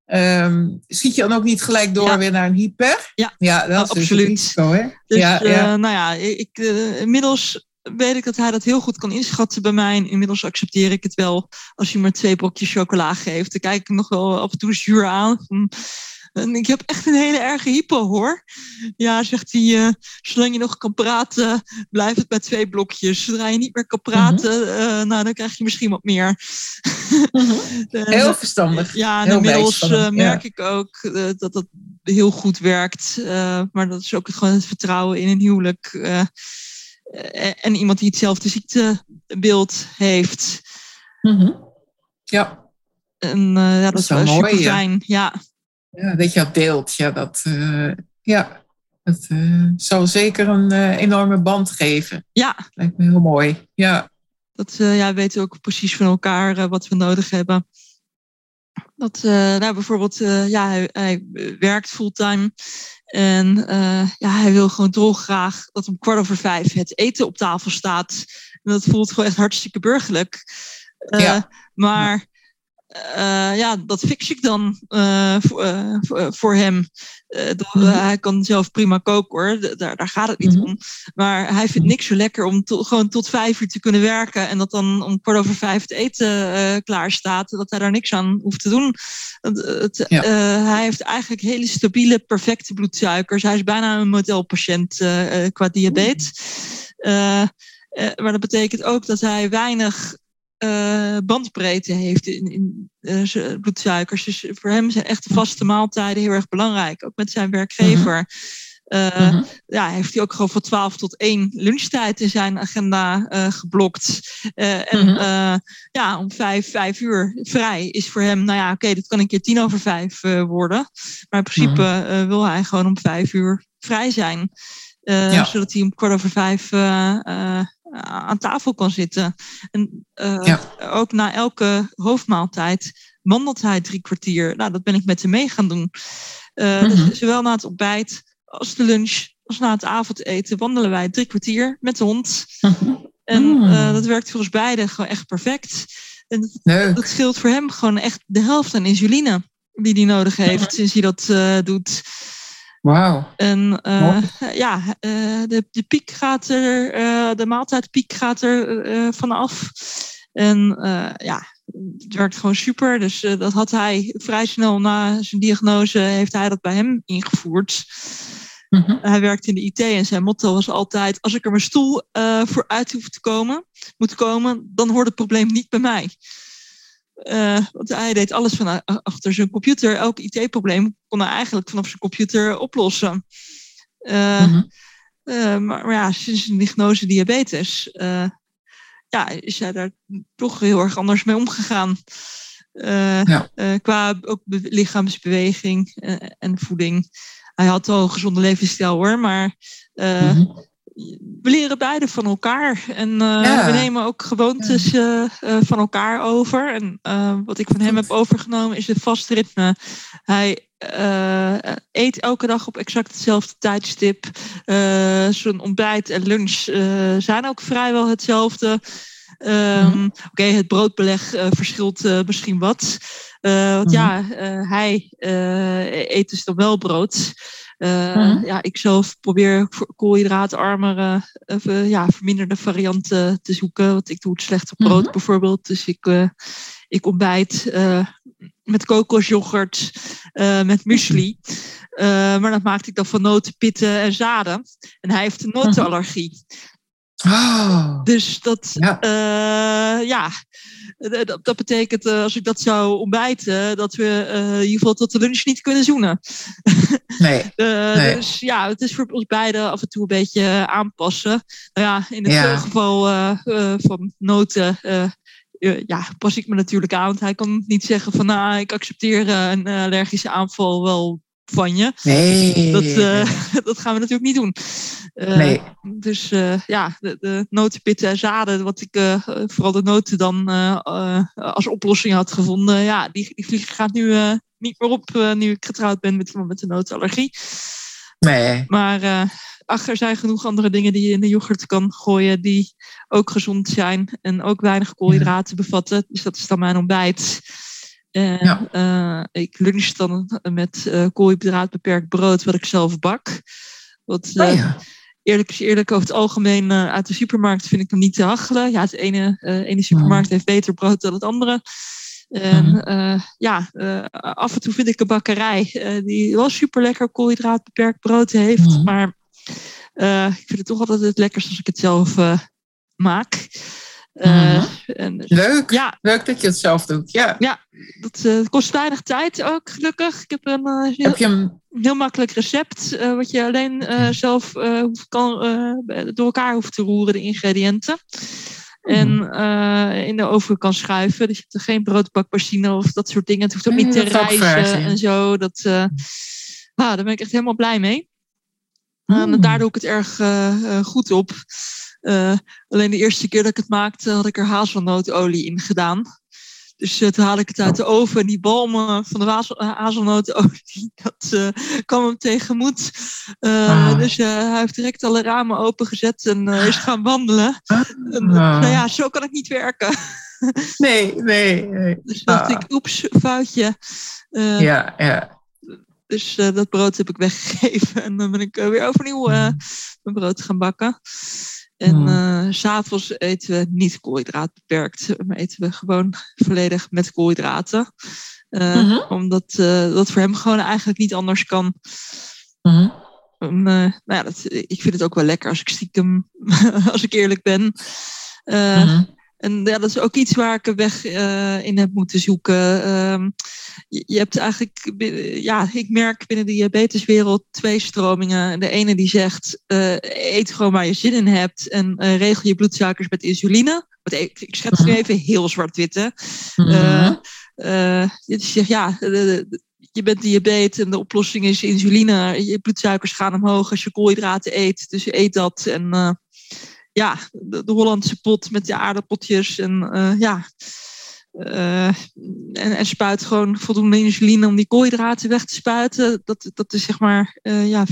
ehm, schiet je dan ook niet gelijk door Ja. weer naar een hyper? Ja. ja dat is dus absoluut. het risico, hè? Dus ja, eh, nou ja, ik, eh, inmiddels weet ik dat hij dat heel goed kan inschatten bij mij. En inmiddels accepteer ik het wel als hij maar twee brokjes chocola geeft. Dan kijk ik hem nog wel af en toe zuur aan. Van, en ik heb echt een hele erge hypo hoor. Ja, zegt hij, eh, zolang je nog kan praten, blijf het bij twee blokjes. Zodra je niet meer kan praten, eh, nou, dan krijg je misschien wat meer. En, *laughs* Heel verstandig. ja, en Heel inmiddels eh, ja. merk ik ook dat dat heel goed werkt. Maar dat is ook gewoon het vertrouwen in een huwelijk. en iemand die hetzelfde ziektebeeld heeft. Mhm. Ja. En ja, dat, is wel mooi, super fijn. Ja. ja, dat je dat deelt. Ja, dat, eh, ja, dat eh, zal zeker een eh, enorme band geven. Ja. Lijkt me heel mooi. Ja, Dat eh, ja, we weten ook precies van elkaar eh, wat we nodig hebben. Dat, eh, nou, bijvoorbeeld, eh, ja, hij, hij werkt fulltime. En eh, ja, hij wil gewoon dolgraag dat om kwart over vijf het eten op tafel staat. En dat voelt gewoon echt hartstikke burgerlijk. Eh, Ja. Maar ja, dat fix ik dan voor, voor, hem. Mhm. Hij kan zelf prima koken hoor, daar, daar gaat het niet mhm. om. Maar hij vindt niks zo lekker om gewoon tot vijf uur te kunnen werken en dat dan om kwart over vijf het eten klaar staat, dat hij daar niks aan hoeft te doen. Het, hij heeft eigenlijk hele stabiele, perfecte bloedsuikers. Hij is bijna een modelpatiënt qua diabetes. maar dat betekent ook dat hij weinig uh, bandbreedte heeft in, in uh, bloedsuikers. Dus voor hem zijn echt de vaste maaltijden heel erg belangrijk. Ook met zijn werkgever. Uh, ja, heeft hij ook gewoon van 12 tot 1 lunchtijd in zijn agenda geblokt. en mhm. ja, om 5, 5 uur vrij is voor hem, nou ja, oké, okay, dat kan een keer tien over 5 worden. Maar in principe wil hij gewoon om 5 uur vrij zijn. Ja. Zodat hij om kwart over vijf eh, aan tafel kan zitten. En uh, ook na elke hoofdmaaltijd wandelt hij drie kwartier. Nou, dat ben ik met hem mee gaan doen. Uh, dus zowel na het ontbijt als de lunch als na het avondeten wandelen wij drie kwartier met de hond. *laughs* En uh, dat werkt voor ons beiden gewoon echt perfect. En dat, dat, scheelt voor hem gewoon echt de helft aan insuline die hij nodig heeft sinds hij dat doet. Wauw. En uh, ja, uh, de, de piek gaat er, uh, de maaltijdpiek gaat er vanaf. En ja, het werkt gewoon super. Dus dat had hij vrij snel na zijn diagnose, heeft hij dat bij hem ingevoerd. Mm Hij werkte in de IT en zijn motto was altijd: als ik er mijn stoel voor uit hoef te komen, moet komen, dan hoort het probleem niet bij mij. Uh, want hij deed alles van achter zijn computer. Elk IT-probleem kon hij eigenlijk vanaf zijn computer oplossen. Uh, mm uh, maar, maar, ja, sinds een diagnose diabetes ja, is hij daar toch heel erg anders mee omgegaan. Ja. qua ook lichaamsbeweging en voeding. Hij had al een gezonde levensstijl hoor, maar mm -hmm we leren beide van elkaar. En uh, we nemen ook gewoontes uh, van elkaar over. En wat ik van hem heb overgenomen is het vast ritme. Hij eet elke dag op exact hetzelfde tijdstip. Zijn ontbijt en lunch zijn ook vrijwel hetzelfde. Um, Oké, okay, het broodbeleg verschilt misschien wat. want ja, hij eet dus dan wel brood. Uh, Ja, ik zelf probeer koolhydraatarmere, uh, ja, verminderde varianten te zoeken. Want ik doe het slecht op brood mhm. bijvoorbeeld. Dus ik, uh, ik ontbijt met kokosjoghurt, met muesli. maar dat maakte ik dan van noten, pitten en zaden. En hij heeft een notenallergie. Oh. Dus dat, ja, ja dat, dat, betekent als ik dat zou ontbijten, dat we in ieder geval tot de lunch niet kunnen zoenen. *laughs* Nee, nee. Dus ja, het is voor ons beiden af en toe een beetje aanpassen. Nou ja, in het geval van noten ja, pas ik me natuurlijk aan. Want hij kan niet zeggen van nou, ik accepteer een allergische aanval wel van je. Nee. Dat, uh, *laughs* dat gaan we natuurlijk niet doen. Uh, nee. Dus uh, ja, de, de notenpitten en zaden, wat ik vooral de noten dan als oplossing had gevonden, ja, die, die vlieg gaat nu niet meer op nu ik getrouwd ben met iemand met een notenallergie. Nee. Maar ach, er zijn genoeg andere dingen die je in de yoghurt kan gooien die ook gezond zijn en ook weinig koolhydraten bevatten. Dus dat is dan mijn ontbijt. En ja. uh, ik lunch dan met uh, koolhydraat beperkt brood wat ik zelf bak. Wat, oh ja. Eerlijk is eerlijk, over het algemeen uit de supermarkt vind ik hem niet te hachelen. Ja, het ene, ene supermarkt heeft beter brood dan het andere. En mm. ja, af en toe vind ik een bakkerij die wel super lekker koolhydraat beperkt brood heeft. Mm. Maar ik vind het toch altijd het lekkerst als ik het zelf maak. Uh, en, dus, Leuk. Ja. Leuk dat je het zelf doet. Ja, ja dat uh, kost weinig tijd ook, gelukkig. Ik heb een, uh, heel, heb je een... heel makkelijk recept, wat je alleen zelf kan, door elkaar hoeft te roeren, de ingrediënten. En in de oven kan schuiven. Dus je hebt er geen broodbakmachine of dat soort dingen. Het hoeft ook niet te rijzen en zo. Dat, ah, daar ben ik echt helemaal blij mee. En daar doe ik het erg goed op. Uh, alleen de eerste keer dat ik het maakte, had ik er hazelnootolie in gedaan. Dus uh, toen haal ik het uit de oven en die balmen van de eh, hazelnootolie, *laughs* dat uh, kwam hem tegemoet. Ah. Dus hij heeft direct alle ramen opengezet en is gaan wandelen. En, ah. nou ja, zo kan ik niet werken. *laughs* Nee, nee. nee. Dus dacht Ah. ik, oeps, foutje. Eh, Ja, ja. Dus eh, dat brood heb ik weggegeven. En dan ben ik eh, weer overnieuw eh, Mm. mijn brood gaan bakken. En Mm. eh, s s'avonds eten we niet koolhydraat beperkt. Maar eten we gewoon volledig met koolhydraten. Eh, Mhm. Omdat eh, dat voor hem gewoon eigenlijk niet anders kan. Um, eh, nou ja, dat, ik vind het ook wel lekker als ik stiekem, *laughs* als ik eerlijk ben. Mhm. En ja, dat is ook iets waar ik een weg eh, in heb moeten zoeken. Ehm, je, je hebt eigenlijk, ja, ik merk binnen de diabeteswereld twee stromingen. De ene die zegt, eh, eet gewoon waar je zin in hebt en eh, regel je bloedsuikers met insuline. Want ik, ik schets nu Mhm. even heel zwart-wit. Mhm. Eh, je zegt, ja, de- de- de- je bent diabetes en de oplossing is insuline. Je bloedsuikers gaan omhoog als je koolhydraten eet. Dus je eet dat. En ja, de, Hollandse pot met de aardappeltjes. En eh, ja, eh, en, en spuit gewoon voldoende insuline om die koolhydraten weg te spuiten. Dat, dat is zeg maar eh, ja,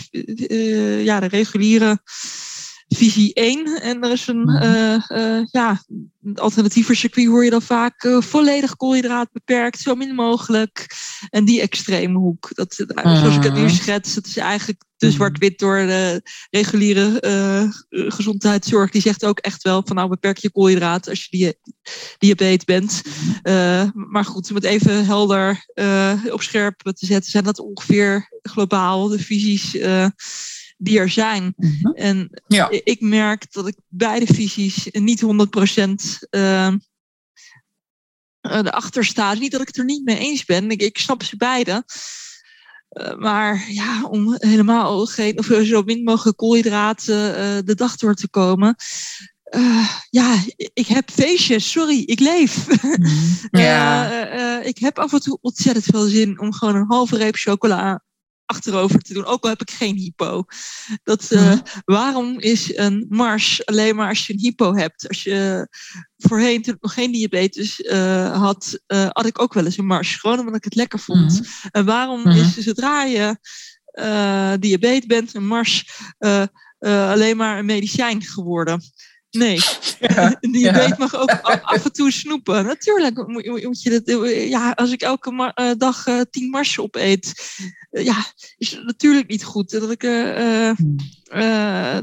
ja, de reguliere visie 1. En er is een eh, ja, alternatiever circuit hoor je dan vaak eh, volledig koolhydraat beperkt, zo min mogelijk. En die extreme hoek, dat, zoals ik het nu Mhm. schets, dat is eigenlijk te Mhm. zwart-wit door de reguliere gezondheidszorg. Die zegt ook echt wel van nou beperk je koolhydraten als je dia diabetes bent. Maar goed, om het even helder op scherp te zetten, zijn dat ongeveer globaal de visies die er zijn. Mhm. En Ja. ik merk dat ik beide visies niet 100% uh, erachter sta. Het is Niet dat ik het er niet mee eens ben. Ik, ik snap ze beide. Uh, maar ja, om helemaal geen, of zo min mogelijk koolhydraten uh, de dag door te komen. Uh, ja, ik heb feestjes, sorry, ik leef. *laughs* Ja. ik heb af en toe ontzettend veel zin om gewoon een halve reep chocola achterover te doen. Ook al heb ik geen hypo. Dat, uh, mm. Waarom is een mars alleen maar als je een hypo hebt? Als je voorheen, toen ik nog geen diabetes uh, had, uh, had ik ook wel eens een mars. Gewoon omdat ik het lekker vond. Mm. En waarom mm. is zodra je uh, diabetes bent, een mars alleen maar een medicijn geworden? Nee, ja, *laughs* een ja. mag ook af en toe snoepen. Natuurlijk moet, je dat. Ja, als ik elke uh, dag uh, tien marsen opeet, uh, ja, is het natuurlijk niet goed. Dat ik uh,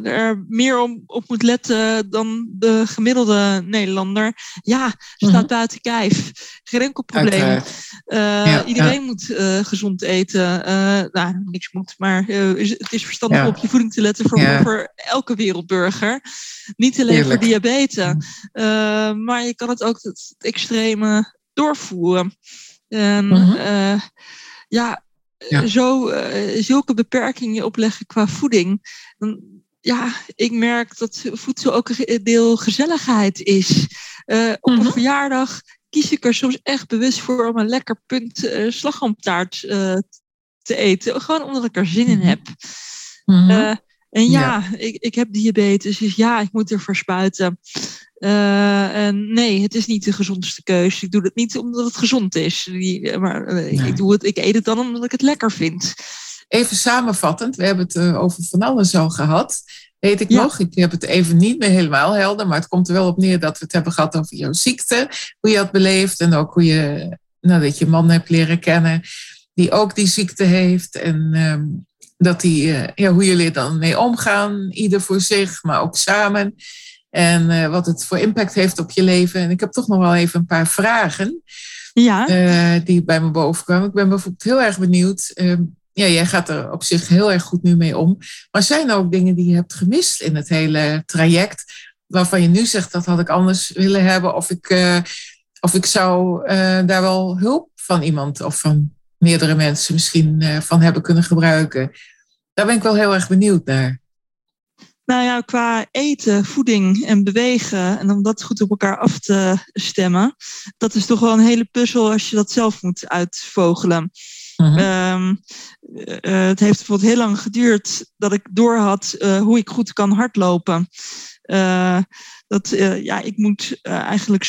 er meer om, op moet letten dan de gemiddelde Nederlander. Ja, staat mm-hmm. buiten kijf. Geen enkel probleem. Ja, iedereen moet gezond eten. nou, niks moet, maar het is verstandig op je voeding te letten voor, voor elke wereldburger. Niet alleen voor diabetes. Uh, maar je kan het ook het, extreme doorvoeren. En uh, ja, ja, Zo, uh, zulke beperkingen opleggen qua voeding. Dan, ja, ik merk dat voedsel ook een deel gezelligheid is. Uh, op mm-hmm. een verjaardag kies ik er soms echt bewust voor om een lekker punt uh, slagroomtaart te eten. Gewoon omdat ik er zin in heb. Mm-hmm. En ja, ja, Ik, ik heb diabetes, dus ja, ik moet ervoor spuiten. Uh, en nee, het is niet de gezondste keus. Ik doe het niet omdat het gezond is. Maar uh, nee. ik, doe het, ik eet het dan omdat ik het lekker vind. Even samenvattend, we hebben het uh, over van alles al gehad. Weet ik ja. nog, ik heb het even niet meer helemaal helder, maar het komt er wel op neer dat we het hebben gehad over jouw ziekte, hoe je had beleefd en ook hoe je, nou, dat je man hebt leren kennen die ook die ziekte heeft. En um, dat die, uh, ja, hoe jullie er dan mee omgaan, ieder voor zich, maar ook samen. En uh, wat het voor impact heeft op je leven. En ik heb toch nog wel even een paar vragen ja. uh, die bij me boven kwamen. Ik ben bijvoorbeeld heel erg benieuwd. ja, jij gaat er op zich heel erg goed nu mee om. Maar zijn er ook dingen die je hebt gemist in het hele traject? Waarvan je nu zegt dat had ik anders willen hebben. Of ik, of ik zou daar wel hulp van iemand of van meerdere mensen misschien uh, van hebben kunnen gebruiken. Daar ben ik wel heel erg benieuwd naar. Nou ja, qua eten, voeding en bewegen en om dat goed op elkaar af te stemmen, dat is toch wel een hele puzzel als je dat zelf moet uitvogelen. Mm-hmm. Um, uh, het heeft bijvoorbeeld heel lang geduurd dat ik doorhad uh, hoe ik goed kan hardlopen. dat ja, ik moet eigenlijk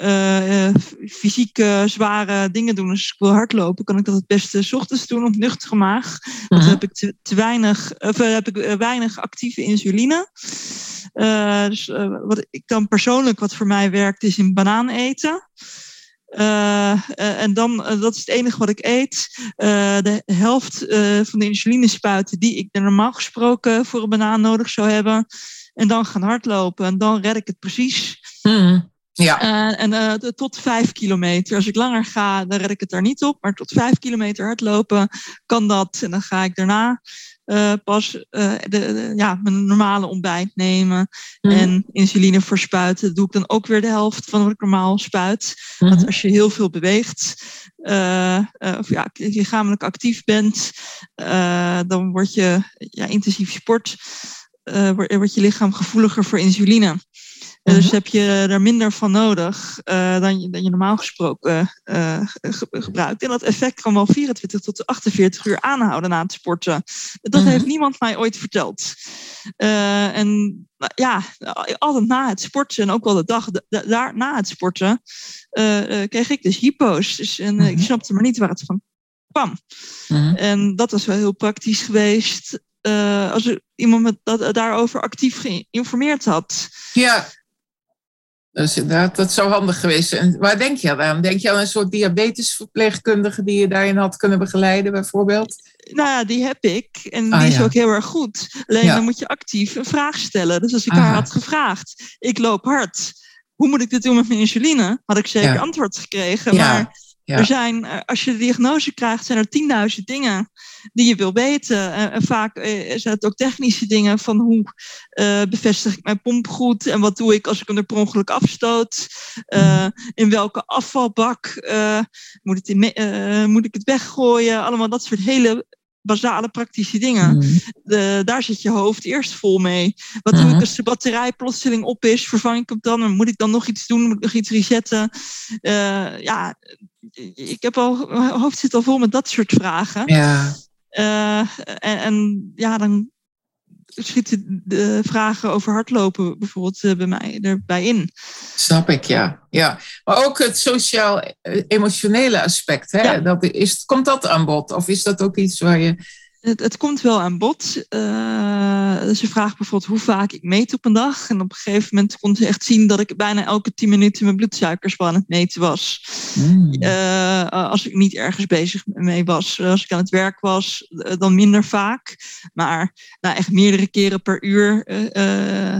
's ochtends fysieke zware dingen doen. Dus als ik wil hardlopen, kan ik dat het beste 's ochtends doen op nuchtere maag. Want dan heb ik te, te weinig, of, heb ik weinig actieve insuline. dus wat ik dan persoonlijk, wat voor mij werkt, is in banaan eten. Uh, uh, en dan, uh, dat is het enige wat ik eet. de helft van de insulinespuiten die ik normaal gesproken voor een banaan nodig zou hebben. En dan gaan hardlopen. En dan red ik het precies. Mm, ja. en tot vijf kilometer. Als ik langer ga, dan red ik het daar niet op. Maar tot vijf kilometer hardlopen kan dat. En dan ga ik daarna uh, pas uh, de, de, ja, mijn normale ontbijt nemen mm. en insuline verspuiten. Dat doe ik dan ook weer de helft van wat ik normaal spuit. Mm. Want als je heel veel beweegt, uh, of ja, lichamelijk actief bent, dan word je ja, intensief sport, wordt je lichaam gevoeliger voor insuline. Dus heb je er minder van nodig uh, dan, je, dan, je, normaal gesproken uh, ge gebruikt. En dat effect kan wel 24 tot 48 uur aanhouden na het sporten. Dat heeft niemand mij ooit verteld. en nou, ja, altijd na het sporten en ook wel de dag daar na het sporten kreeg ik dus hypo's. Dus, en ik snapte maar niet waar het van kwam. En dat was wel heel praktisch geweest. als iemand me dat, daarover actief geïnformeerd had. Ja, dus inderdaad, dat zou handig geweest zijn. Waar denk je aan? Denk je aan een soort diabetesverpleegkundige die je daarin had kunnen begeleiden, bijvoorbeeld? Nou ja, die heb ik. En ah, die is ook heel erg goed. Alleen dan moet je actief een vraag stellen. Dus als ik haar had gevraagd, ik loop hard. Hoe moet ik dit doen met mijn insuline? Had ik zeker antwoord gekregen. Maar er zijn, eh, als je de diagnose krijgt, zijn er tienduizend dingen die je wil weten. En, vaak eh, zijn het ook technische dingen van hoe bevestig ik mijn pomp goed en wat doe ik als ik hem er per ongeluk afstoot. In welke afvalbak moet, het in, moet ik het weggooien? Allemaal dat soort hele basale praktische dingen. De, daar zit je hoofd eerst vol mee. Wat doe ik als de batterij plotseling op is? Vervang ik hem dan? Moet ik dan nog iets doen? Moet ik nog iets resetten? Uh, ja, ik heb al, mijn hoofd zit al vol met dat soort vragen. Ja. Uh, en, en, ja, dan schieten de vragen over hardlopen bijvoorbeeld uh, bij mij erbij in. Snap ik, ja. ja. Maar ook het sociaal-emotionele aspect, hè? Ja. Dat is, komt dat aan bod? Of is dat ook iets waar je het, het, komt wel aan bod. Uh, dus je vraagt bijvoorbeeld hoe vaak ik meet op een dag. En op een gegeven moment kon ze echt zien dat ik bijna elke tien minuten mijn bloedsuikers wel aan het meten was. Mm. Uh, als ik niet ergens bezig mee was. Als ik aan het werk was, uh, dan minder vaak. Maar nou, echt meerdere keren per uur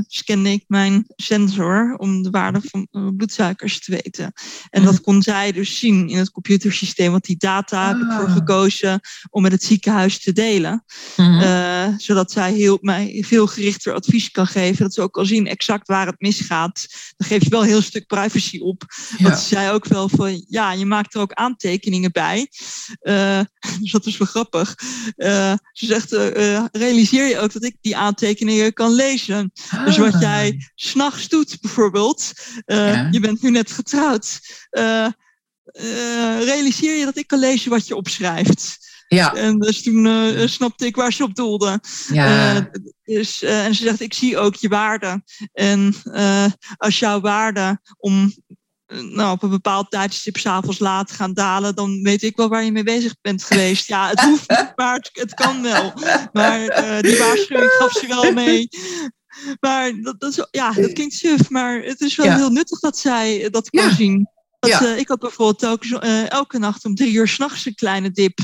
scande ik mijn sensor om de waarde van mijn bloedsuikers te weten. En mm. dat kon zij dus zien in het computersysteem. Want die data ah. heb ik voor ah. gekozen om met het ziekenhuis te delen Mm-hmm. uh, zodat zij heel, mij veel gerichter advies kan geven. Dat ze ook al zien exact waar het misgaat. Dan geef je wel een heel stuk privacy op. Ja. Want ze zei ook wel van, ja, je maakt er ook aantekeningen bij. Uh, *laughs* dus dat is wel grappig. Uh, ze zegt, realiseer je ook dat ik die aantekeningen kan lezen. Ah. Dus wat jij s'nachts doet bijvoorbeeld. Ja. Je bent nu net getrouwd. realiseer je dat ik kan lezen wat je opschrijft. Ja. En dus toen uh, snapte ik waar ze op doelde. Ja. Uh, dus, uh, en ze zegt, ik zie ook je waarde. En als jouw waarde om nou, op een bepaald tijdstip s'avonds laat gaan dalen, dan weet ik wel waar je mee bezig bent geweest. Ja, het hoeft niet, *laughs* maar het, het kan wel. Maar die waarschuwing gaf ze wel mee. Maar dat, dat, is, ja, dat klinkt suf, maar het is wel ja. heel nuttig dat zij dat kan ja. zien. Dat, ja. uh, ik had bijvoorbeeld elke, uh, elke nacht om drie uur s'nachts een kleine dip.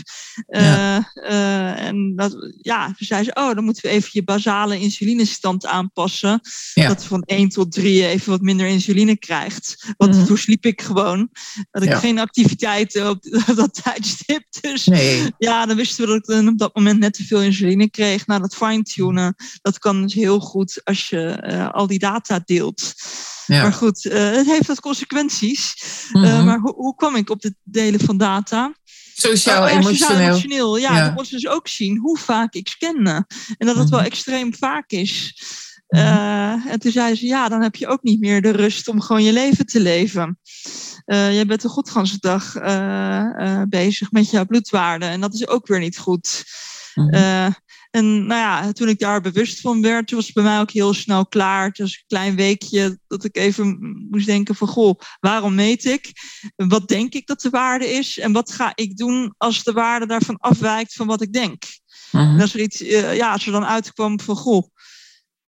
Uh, ja. en dat, ja, toen zei ze, oh, dan moeten we even je basale insulinestand aanpassen. Ja. Dat van 1 tot 3 even wat minder insuline krijgt. Want mm -hmm. toen sliep ik gewoon. Had ik geen activiteiten op, *laughs* dat tijdstip. Dus nee. ja, dan wisten we dat ik dan op dat moment net te veel insuline kreeg. Nou, dat fine-tunen, dat kan dus heel goed als je al die data deelt. Ja. Maar goed, het heeft wat consequenties. Mm -hmm. uh, maar ho hoe kwam ik op het delen van data? Uh, sociaal emotioneel. Ja, ja. kon ze dus ook zien hoe vaak ik scanne. En dat het wel extreem vaak is. Mm -hmm. en toen zei ze, ja, dan heb je ook niet meer de rust om gewoon je leven te leven. jij bent de godganse dag bezig met jouw bloedwaarde. En dat is ook weer niet goed. En nou ja, toen ik daar bewust van werd, was het bij mij ook heel snel klaar. Het was een klein weekje dat ik even moest denken van, goh, waarom meet ik? Wat denk ik dat de waarde is? En wat ga ik doen als de waarde daarvan afwijkt van wat ik denk? Mhm. En als er iets, eh, ja, als er dan uitkwam van, goh,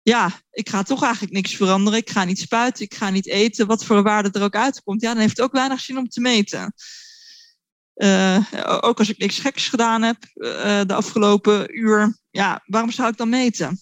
ja, ik ga toch eigenlijk niks veranderen. Ik ga niet spuiten, ik ga niet eten. Wat voor waarde er ook uitkomt, ja, dan heeft het ook weinig zin om te meten. Uh, ook als ik niks geks gedaan heb uh, de afgelopen uur, ja, waarom zou ik dan meten? Mm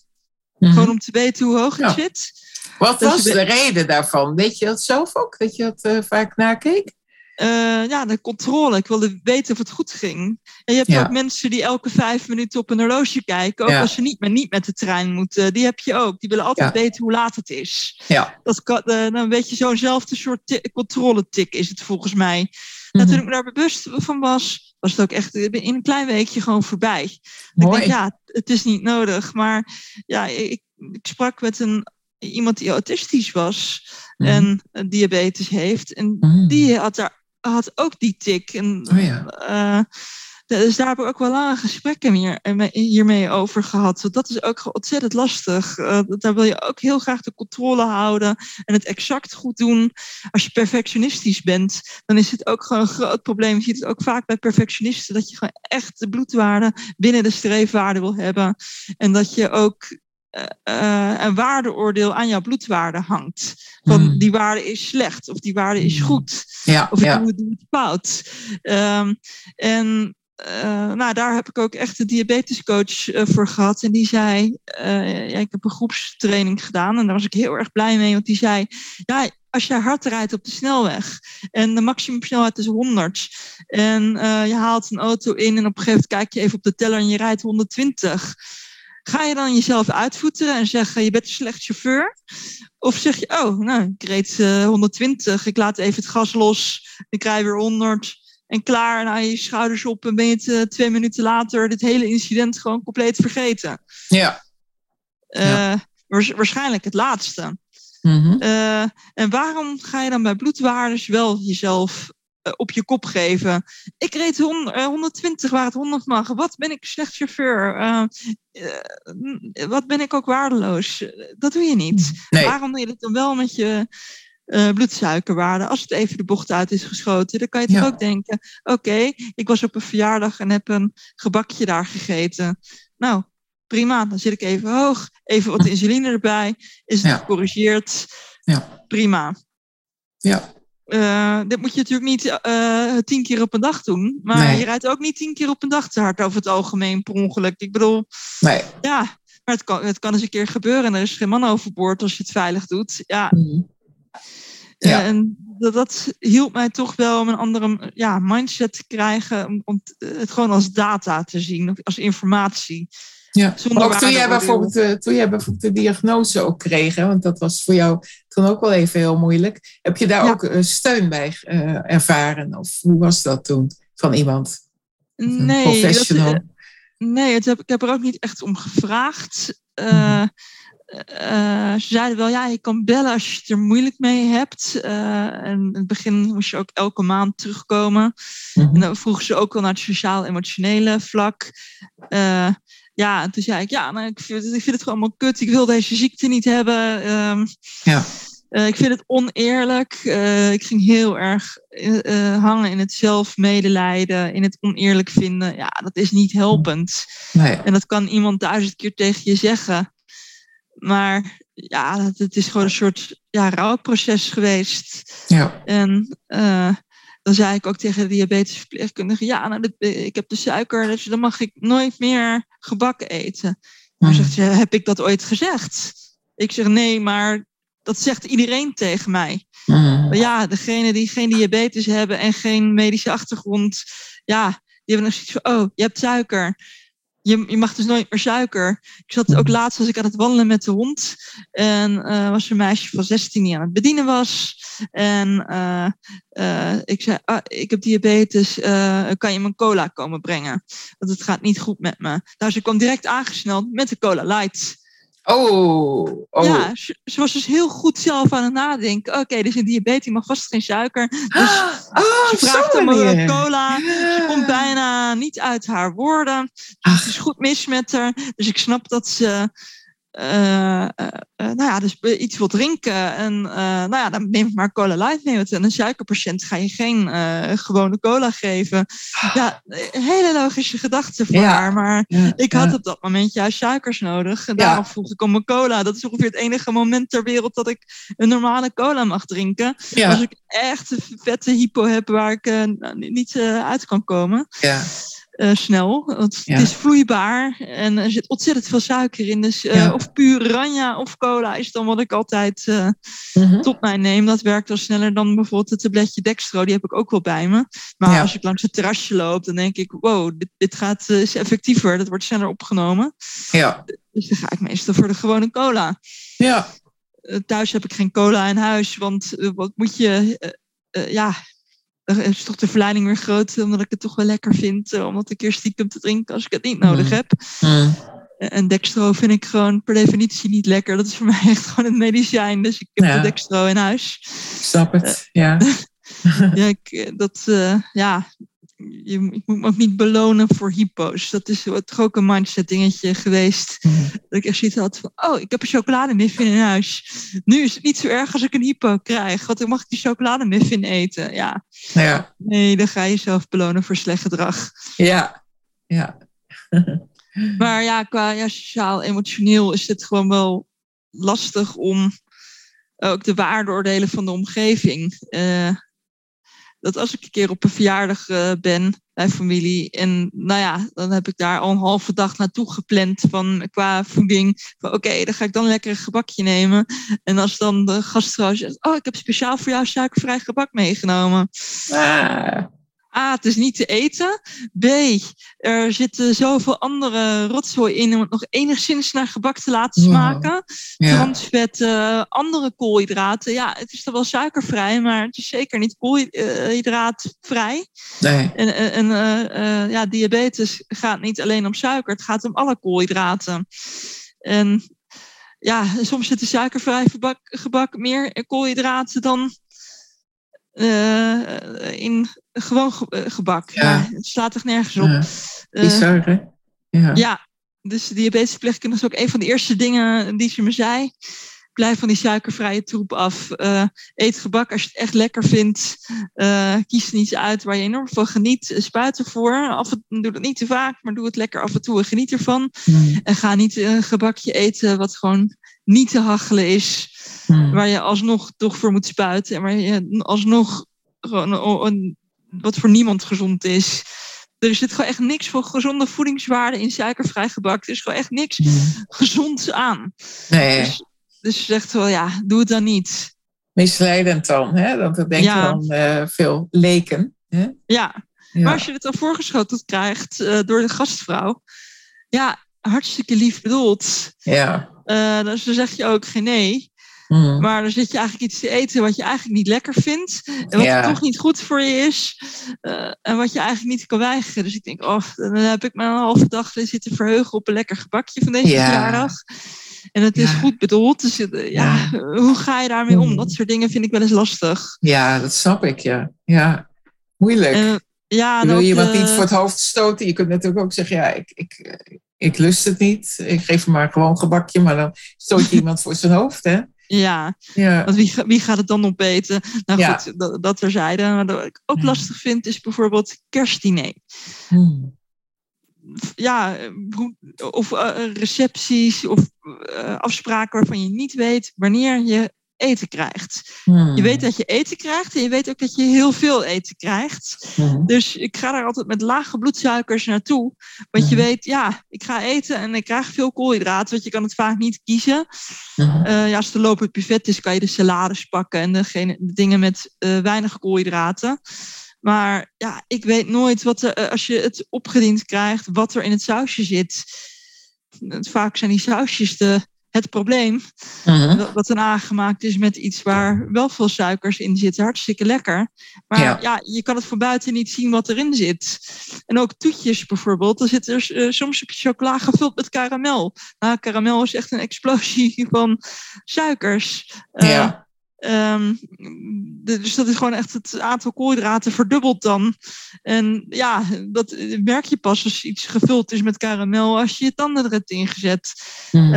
-hmm. Gewoon om te weten hoe hoog het ja. zit. Wat dus was de reden daarvan? Weet je dat zelf ook, dat je dat uh, vaak nakeek? Uh, ja, de controle. Ik wilde weten of het goed ging. En je hebt ja. ook mensen die elke vijf minuten op een horloge kijken. Ook ja. als ze niet, maar niet met de trein moeten. Die heb je ook. Die willen altijd ja. weten hoe laat het is. Ja. Dat kan, uh, dan weet je, zo'nzelfde soort controle-tik is het volgens mij. En toen ik me daar bewust van was, was het ook echt in een klein weekje gewoon voorbij. Ik denk, ja, het is niet nodig. Maar ja, ik, ik sprak met een, iemand die autistisch was -hmm. en een diabetes heeft. En mm -hmm. die had daar had ook die tik. En, oh ja. uh, dus daar heb ik ook wel lange gesprekken hier, hiermee over gehad. Want dat is ook ontzettend lastig. Uh, daar wil je ook heel graag de controle houden en het exact goed doen. Als je perfectionistisch bent, dan is het ook gewoon een groot probleem. Je ziet het ook vaak bij perfectionisten, dat je gewoon echt de bloedwaarde binnen de streefwaarde wil hebben. En dat je ook uh, een waardeoordeel aan jouw bloedwaarde hangt. Van mm. die waarde is slecht of die waarde is goed. Ja, of ik ja. doe het fout. Um, en uh, nou, daar heb ik ook echt een diabetescoach uh, voor gehad. En die zei, ja, ik heb een groepstraining gedaan en daar was ik heel erg blij mee. Want die zei, ja, als je hard rijdt op de snelweg en de maximumsnelheid is 100 en je haalt een auto in en op een gegeven moment kijk je even op de teller en je rijdt 120 Ga je dan jezelf uitvoeteren en zeggen je bent een slecht chauffeur? Of zeg je, oh, nou, ik reed uh, 120, ik laat even het gas los, ik rij weer 100 en klaar. En nou, je schouders op en ben je het uh, twee minuten later dit hele incident gewoon compleet vergeten. Ja. Ja. Waarschijnlijk het laatste. Mm -hmm. en waarom ga je dan bij bloedwaardes wel jezelf op je kop geven. Ik reed 100, 120 waar het 100 mag. Wat ben ik slecht chauffeur? Wat ben ik ook waardeloos? Dat doe je niet. Nee. Waarom doe je het dan wel met je uh, bloedsuikerwaarde? Als het even de bocht uit is geschoten, dan kan je toch Ja. ook denken: oké, ik was op een verjaardag en heb een gebakje daar gegeten. Nou, prima, dan zit ik even hoog. Even wat insuline erbij. Is het Ja. gecorrigeerd? Ja. Prima. Ja. Uh, dit moet je natuurlijk niet uh, tien keer op een dag doen. Maar Nee. je rijdt ook niet tien keer op een dag te hard over het algemeen per ongeluk. Ik bedoel, Nee. ja, maar het kan, het kan eens een keer gebeuren. En er is geen man overboord als je het veilig doet. Ja, Mhm. Ja. en dat, dat hielp mij toch wel om een andere ja, mindset te krijgen. Om, om het gewoon als data te zien, als informatie. Ja. Zonder ook toen jij, bijvoorbeeld, eh, toen jij bijvoorbeeld de diagnose ook kreeg, hè, want dat was voor jou toen ook wel even heel moeilijk. Heb je daar Ja. ook eh, steun bij eh, ervaren? Of hoe was dat toen van iemand? Nee, dat, professional? eh, nee het heb, ik heb er ook niet echt om gevraagd. Mhm. Eh, ze zeiden wel, ja, je kan bellen als je het er moeilijk mee hebt. Eh, en in het begin moest je ook elke maand terugkomen. Mhm. En dan vroegen ze ook wel naar het sociaal-emotionele vlak. Eh, ja, en toen zei ik, ja, nou, ik, vind, het- ik vind het gewoon allemaal kut. Ik wil deze ziekte niet hebben. Ehm, Ja. ik vind het oneerlijk. Ik ging heel erg hangen in het zelfmedelijden, in het oneerlijk vinden. Ja, dat is niet helpend. Nee. En dat kan iemand duizend keer tegen je zeggen. Maar ja, het, is gewoon een soort ja, rouwproces geweest. Ja. En eh, dan zei ik ook tegen de diabetesverpleegkundige: Ja, nou, ik heb de suiker, dus dan mag ik nooit meer gebak eten. Maar Mhm. zegt ze: Heb ik dat ooit gezegd? Ik zeg: Nee, maar dat zegt iedereen tegen mij. Maar ja, degene die geen diabetes hebben en geen medische achtergrond, ja, die hebben nog zoiets van: Oh, je hebt suiker. Je, je mag dus nooit meer suiker. Ik zat ook laatst als ik aan het wandelen met de hond. En eh was een meisje van 16 die aan het bedienen was. En eh, eh, ik zei, ah, ik heb diabetes, kan je me een cola komen brengen? Want het gaat niet goed met me. Nou, ze kwam direct aangesneld met de cola light. Oh. oh. Ja, ze, ze was dus heel goed zelf aan het nadenken. Oké, dus een diabetes, die mag vast geen suiker. Dus oh, *gasps* ze vraagt om een cola. Ze komt bijna niet uit haar woorden. Het is goed mis met haar. Dus ik snap dat ze nou ja, dus iets wil drinken. En nou ja, dan neem ik maar cola light mee. Want een suikerpatiënt ga je geen gewone cola geven. Ja, hele logische gedachte voor haar. Maar ik had op dat moment juist suikers nodig. En daarom vroeg ik om een cola. Dat is ongeveer het enige moment ter wereld dat ik een normale cola mag drinken. Als ik echt een vette hypo heb waar ik niet uit kan komen. Ja. Uh, snel. Want het is vloeibaar en er zit ontzettend veel suiker in. Dus uh, of puur ranja of cola is dan wat ik altijd uh, mm-hmm. tot mij neem. Dat werkt wel sneller dan bijvoorbeeld het tabletje Dextro. Die heb ik ook wel bij me. Maar ja. als ik langs het terrasje loop, dan denk ik... wow, dit, dit gaat, is effectiever. Dat wordt sneller opgenomen. Ja. Dus dan ga ik meestal voor de gewone cola. Ja. thuis heb ik geen cola in huis. Want wat moet je... ja, is toch de verleiding weer groot, omdat ik het toch wel lekker vind om dat een keer stiekem te drinken als ik het niet nodig Mm. heb. Mm. En dextro vind ik gewoon per definitie niet lekker. Dat is voor *laughs* mij echt gewoon een medicijn. Dus ik heb Ja. de dextro in huis. Snap het. Ja. *laughs* Ja, ik, dat, eh, ja, je, ik moet me ook niet belonen voor hypo's. Dat is wat- toch ook een mindset dingetje geweest. Mm. Dat ik echt zoiets had van, oh, ik heb een chocolademuffin in huis. Nu is het niet zo erg als ik een hypo krijg. Want dan mag ik die chocolademuffin eten. Ja, Ja. nee, dan ga je jezelf belonen voor slecht gedrag. Ja. Ja. *laughs* Maar ja, qua ja, sociaal-emotioneel is het gewoon wel lastig om ook de waardeoordelen van de omgeving. eh, dat als ik een keer op een verjaardag eh, ben bij familie en nou ja, dan heb ik daar al een halve dag naartoe gepland van qua voeding. Van oké, dan ga ik dan lekker een gebakje nemen. En als dan de gastvrouw zegt, oh, ik heb speciaal voor jou suikervrij gebak meegenomen. Ah. A, het is niet te eten. B, er zitten zoveel andere rotzooi in om het nog enigszins naar gebak te laten Wow. smaken. Ja. Transvetten, andere koolhydraten. Ja, het is dan wel suikervrij, maar het is zeker niet koolhydraatvrij. Nee. En, en eh, eh, ja, diabetes gaat niet alleen om suiker, het gaat om alle koolhydraten. En ja, soms zit de suikervrij gebak, gebak meer koolhydraten dan eh, in gewoon ge- eh, gebak. Ja. Het slaat echt nergens op. Ja. Eh, Bizar, hè? Ja. ja, dus de is ook een van de eerste dingen die ze me zei. Blijf van die suikervrije troep af. Eh, eet gebak als je het echt lekker vindt. Eh, kies er iets uit waar je enorm van geniet. Eh, Spuit ervoor. Af en, doe dat niet te vaak, maar doe het lekker af en toe en geniet ervan. Mm. En ga niet een gebakje eten wat gewoon niet te hachelen is. Mm. Waar je alsnog toch voor moet spuiten. En waar je alsnog gewoon wat voor niemand gezond is. Er zit gewoon echt niks van gezonde voedingswaarde in suikervrij gebak. Er is gewoon echt niks Mm. gezonds aan. Nee. Dus, dus je zegt wel, ja, doe het dan niet. Misleidend dan, hè? Want dat denken Ja. dan eh, veel leken. Hè? Ja, Ja. maar als je het dan voorgeschoteld krijgt eh, door de gastvrouw. Ja, hartstikke lief bedoeld. ja. Eh, dus dan zeg je ook geen nee. Mm. Maar dan zit je eigenlijk iets te eten wat je eigenlijk niet lekker vindt. En wat Ja. toch niet goed voor je is. eh, en wat je eigenlijk niet kan weigeren. Dus ik denk, oh, dan heb ik me een halve dag zitten verheugen op een lekker gebakje van deze Ja. verjaardag. En het is Ja. goed bedoeld. Dus eh, ja, hoe ga je daarmee om? Mm. Dat soort dingen vind ik wel eens lastig. ja, dat snap ik, ja. Ja. Moeilijk. En, ja, je wil dat, iemand eh, niet voor het hoofd stoten. Je kunt natuurlijk ook zeggen, ja, ik, ik, ik lust het niet. Ik geef hem maar gewoon gebakje, maar dan stoot je *laughs* iemand voor zijn hoofd, hè? Ja, Ja. want wie, wie gaat het dan opeten? Nou Ja. goed, dat, dat terzijde. Maar wat ik ook Ja. lastig vind is bijvoorbeeld kerstdiner. Mm. ja, of eh, recepties of eh, afspraken waarvan je niet weet wanneer je eten krijgt. Mm. Je weet dat je eten krijgt en je weet ook dat je heel veel eten krijgt. Mm. Dus ik ga daar altijd met lage bloedsuikers naartoe. Want je Mhm. weet, ja, ik ga eten en ik krijg veel koolhydraten, want je kan het vaak niet kiezen. Eh, ja, als de loop het buffet is, kan je de salades pakken en degene, de dingen met eh, weinig koolhydraten. Maar ja, ik weet nooit wat er, eh, als je het opgediend krijgt, wat er in het sausje zit. Vaak zijn die sausjes de, het probleem. Mm. Dat, dat dan aangemaakt is met iets waar wel veel suikers in zitten. Hartstikke lekker. Maar Ja. ja. je kan het van buiten niet zien wat erin zit. En ook toetjes bijvoorbeeld. Dan zit er eh, soms chocola gevuld met karamel. Nou, karamel is echt een explosie *laughs* van suikers. Eh, Ja. ehm, dus dat is gewoon echt het aantal koolhydraten verdubbelt dan. En ja, dat merk je pas als iets gevuld is met karamel als je je tanden erin ingezet. Mm.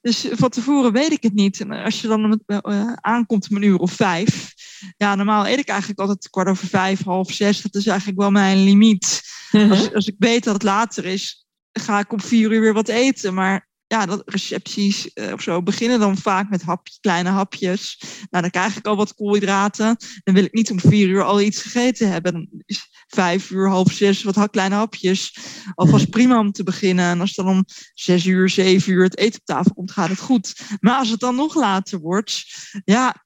Dus van tevoren weet ik het niet. En als je dan uh, aankomt om een uur of vijf. Ja, normaal eet ik eigenlijk altijd kwart over vijf, half zes. Dat is eigenlijk wel mijn limiet. Mhm. als, als ik weet dat het later is, ga ik om vier uur weer wat eten. Maar ja, dat recepties uh, of zo beginnen dan vaak met hapjes, kleine hapjes. Nou, dan krijg ik al wat koolhydraten. Dan wil ik niet om vier uur al iets gegeten hebben. Dan is vijf uur, half zes wat kleine hapjes. Alvast mhm. prima om te beginnen. En als dan om zes uur, zeven uur het eten op tafel komt, gaat het goed. Maar als het dan nog later wordt, ja,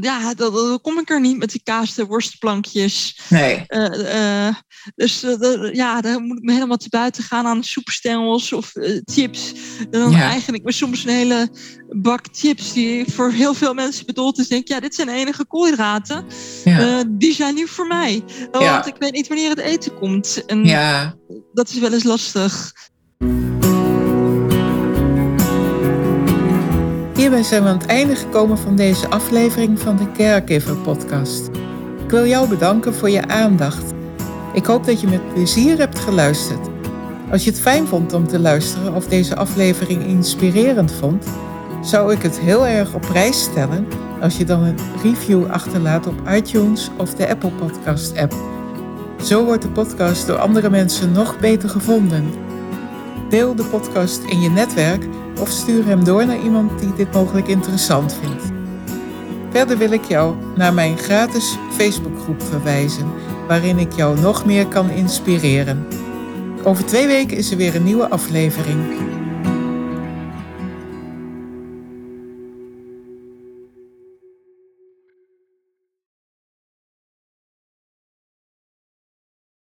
ja, dan, kom ik er niet met die kaas worstplankjes. Nee. Uh, uh, dus uh, ja, dan moet ik me helemaal te buiten gaan aan soepstengels of chips. En dan ja. eigenlijk me soms een hele bak chips die voor heel veel mensen bedoeld is. Denk ja, dit zijn de enige koolhydraten. Ja. die zijn nu voor mij. Oh, ja. Want ik weet niet wanneer het eten komt. En ja. dat is wel eens lastig. Hierbij zijn we aan het einde gekomen van deze aflevering van de Caregiver podcast. Ik wil jou bedanken voor je aandacht. Ik hoop dat je met plezier hebt geluisterd. Als je het fijn vond om te luisteren of deze aflevering inspirerend vond, zou ik het heel erg op prijs stellen als je dan een review achterlaat op iTunes of de Apple Podcast app. Zo wordt de podcast door andere mensen nog beter gevonden. Deel de podcast in je netwerk of stuur hem door naar iemand die dit mogelijk interessant vindt. Verder wil ik jou naar mijn gratis Facebookgroep verwijzen, waarin ik jou nog meer kan inspireren. Over twee weken is er weer een nieuwe aflevering.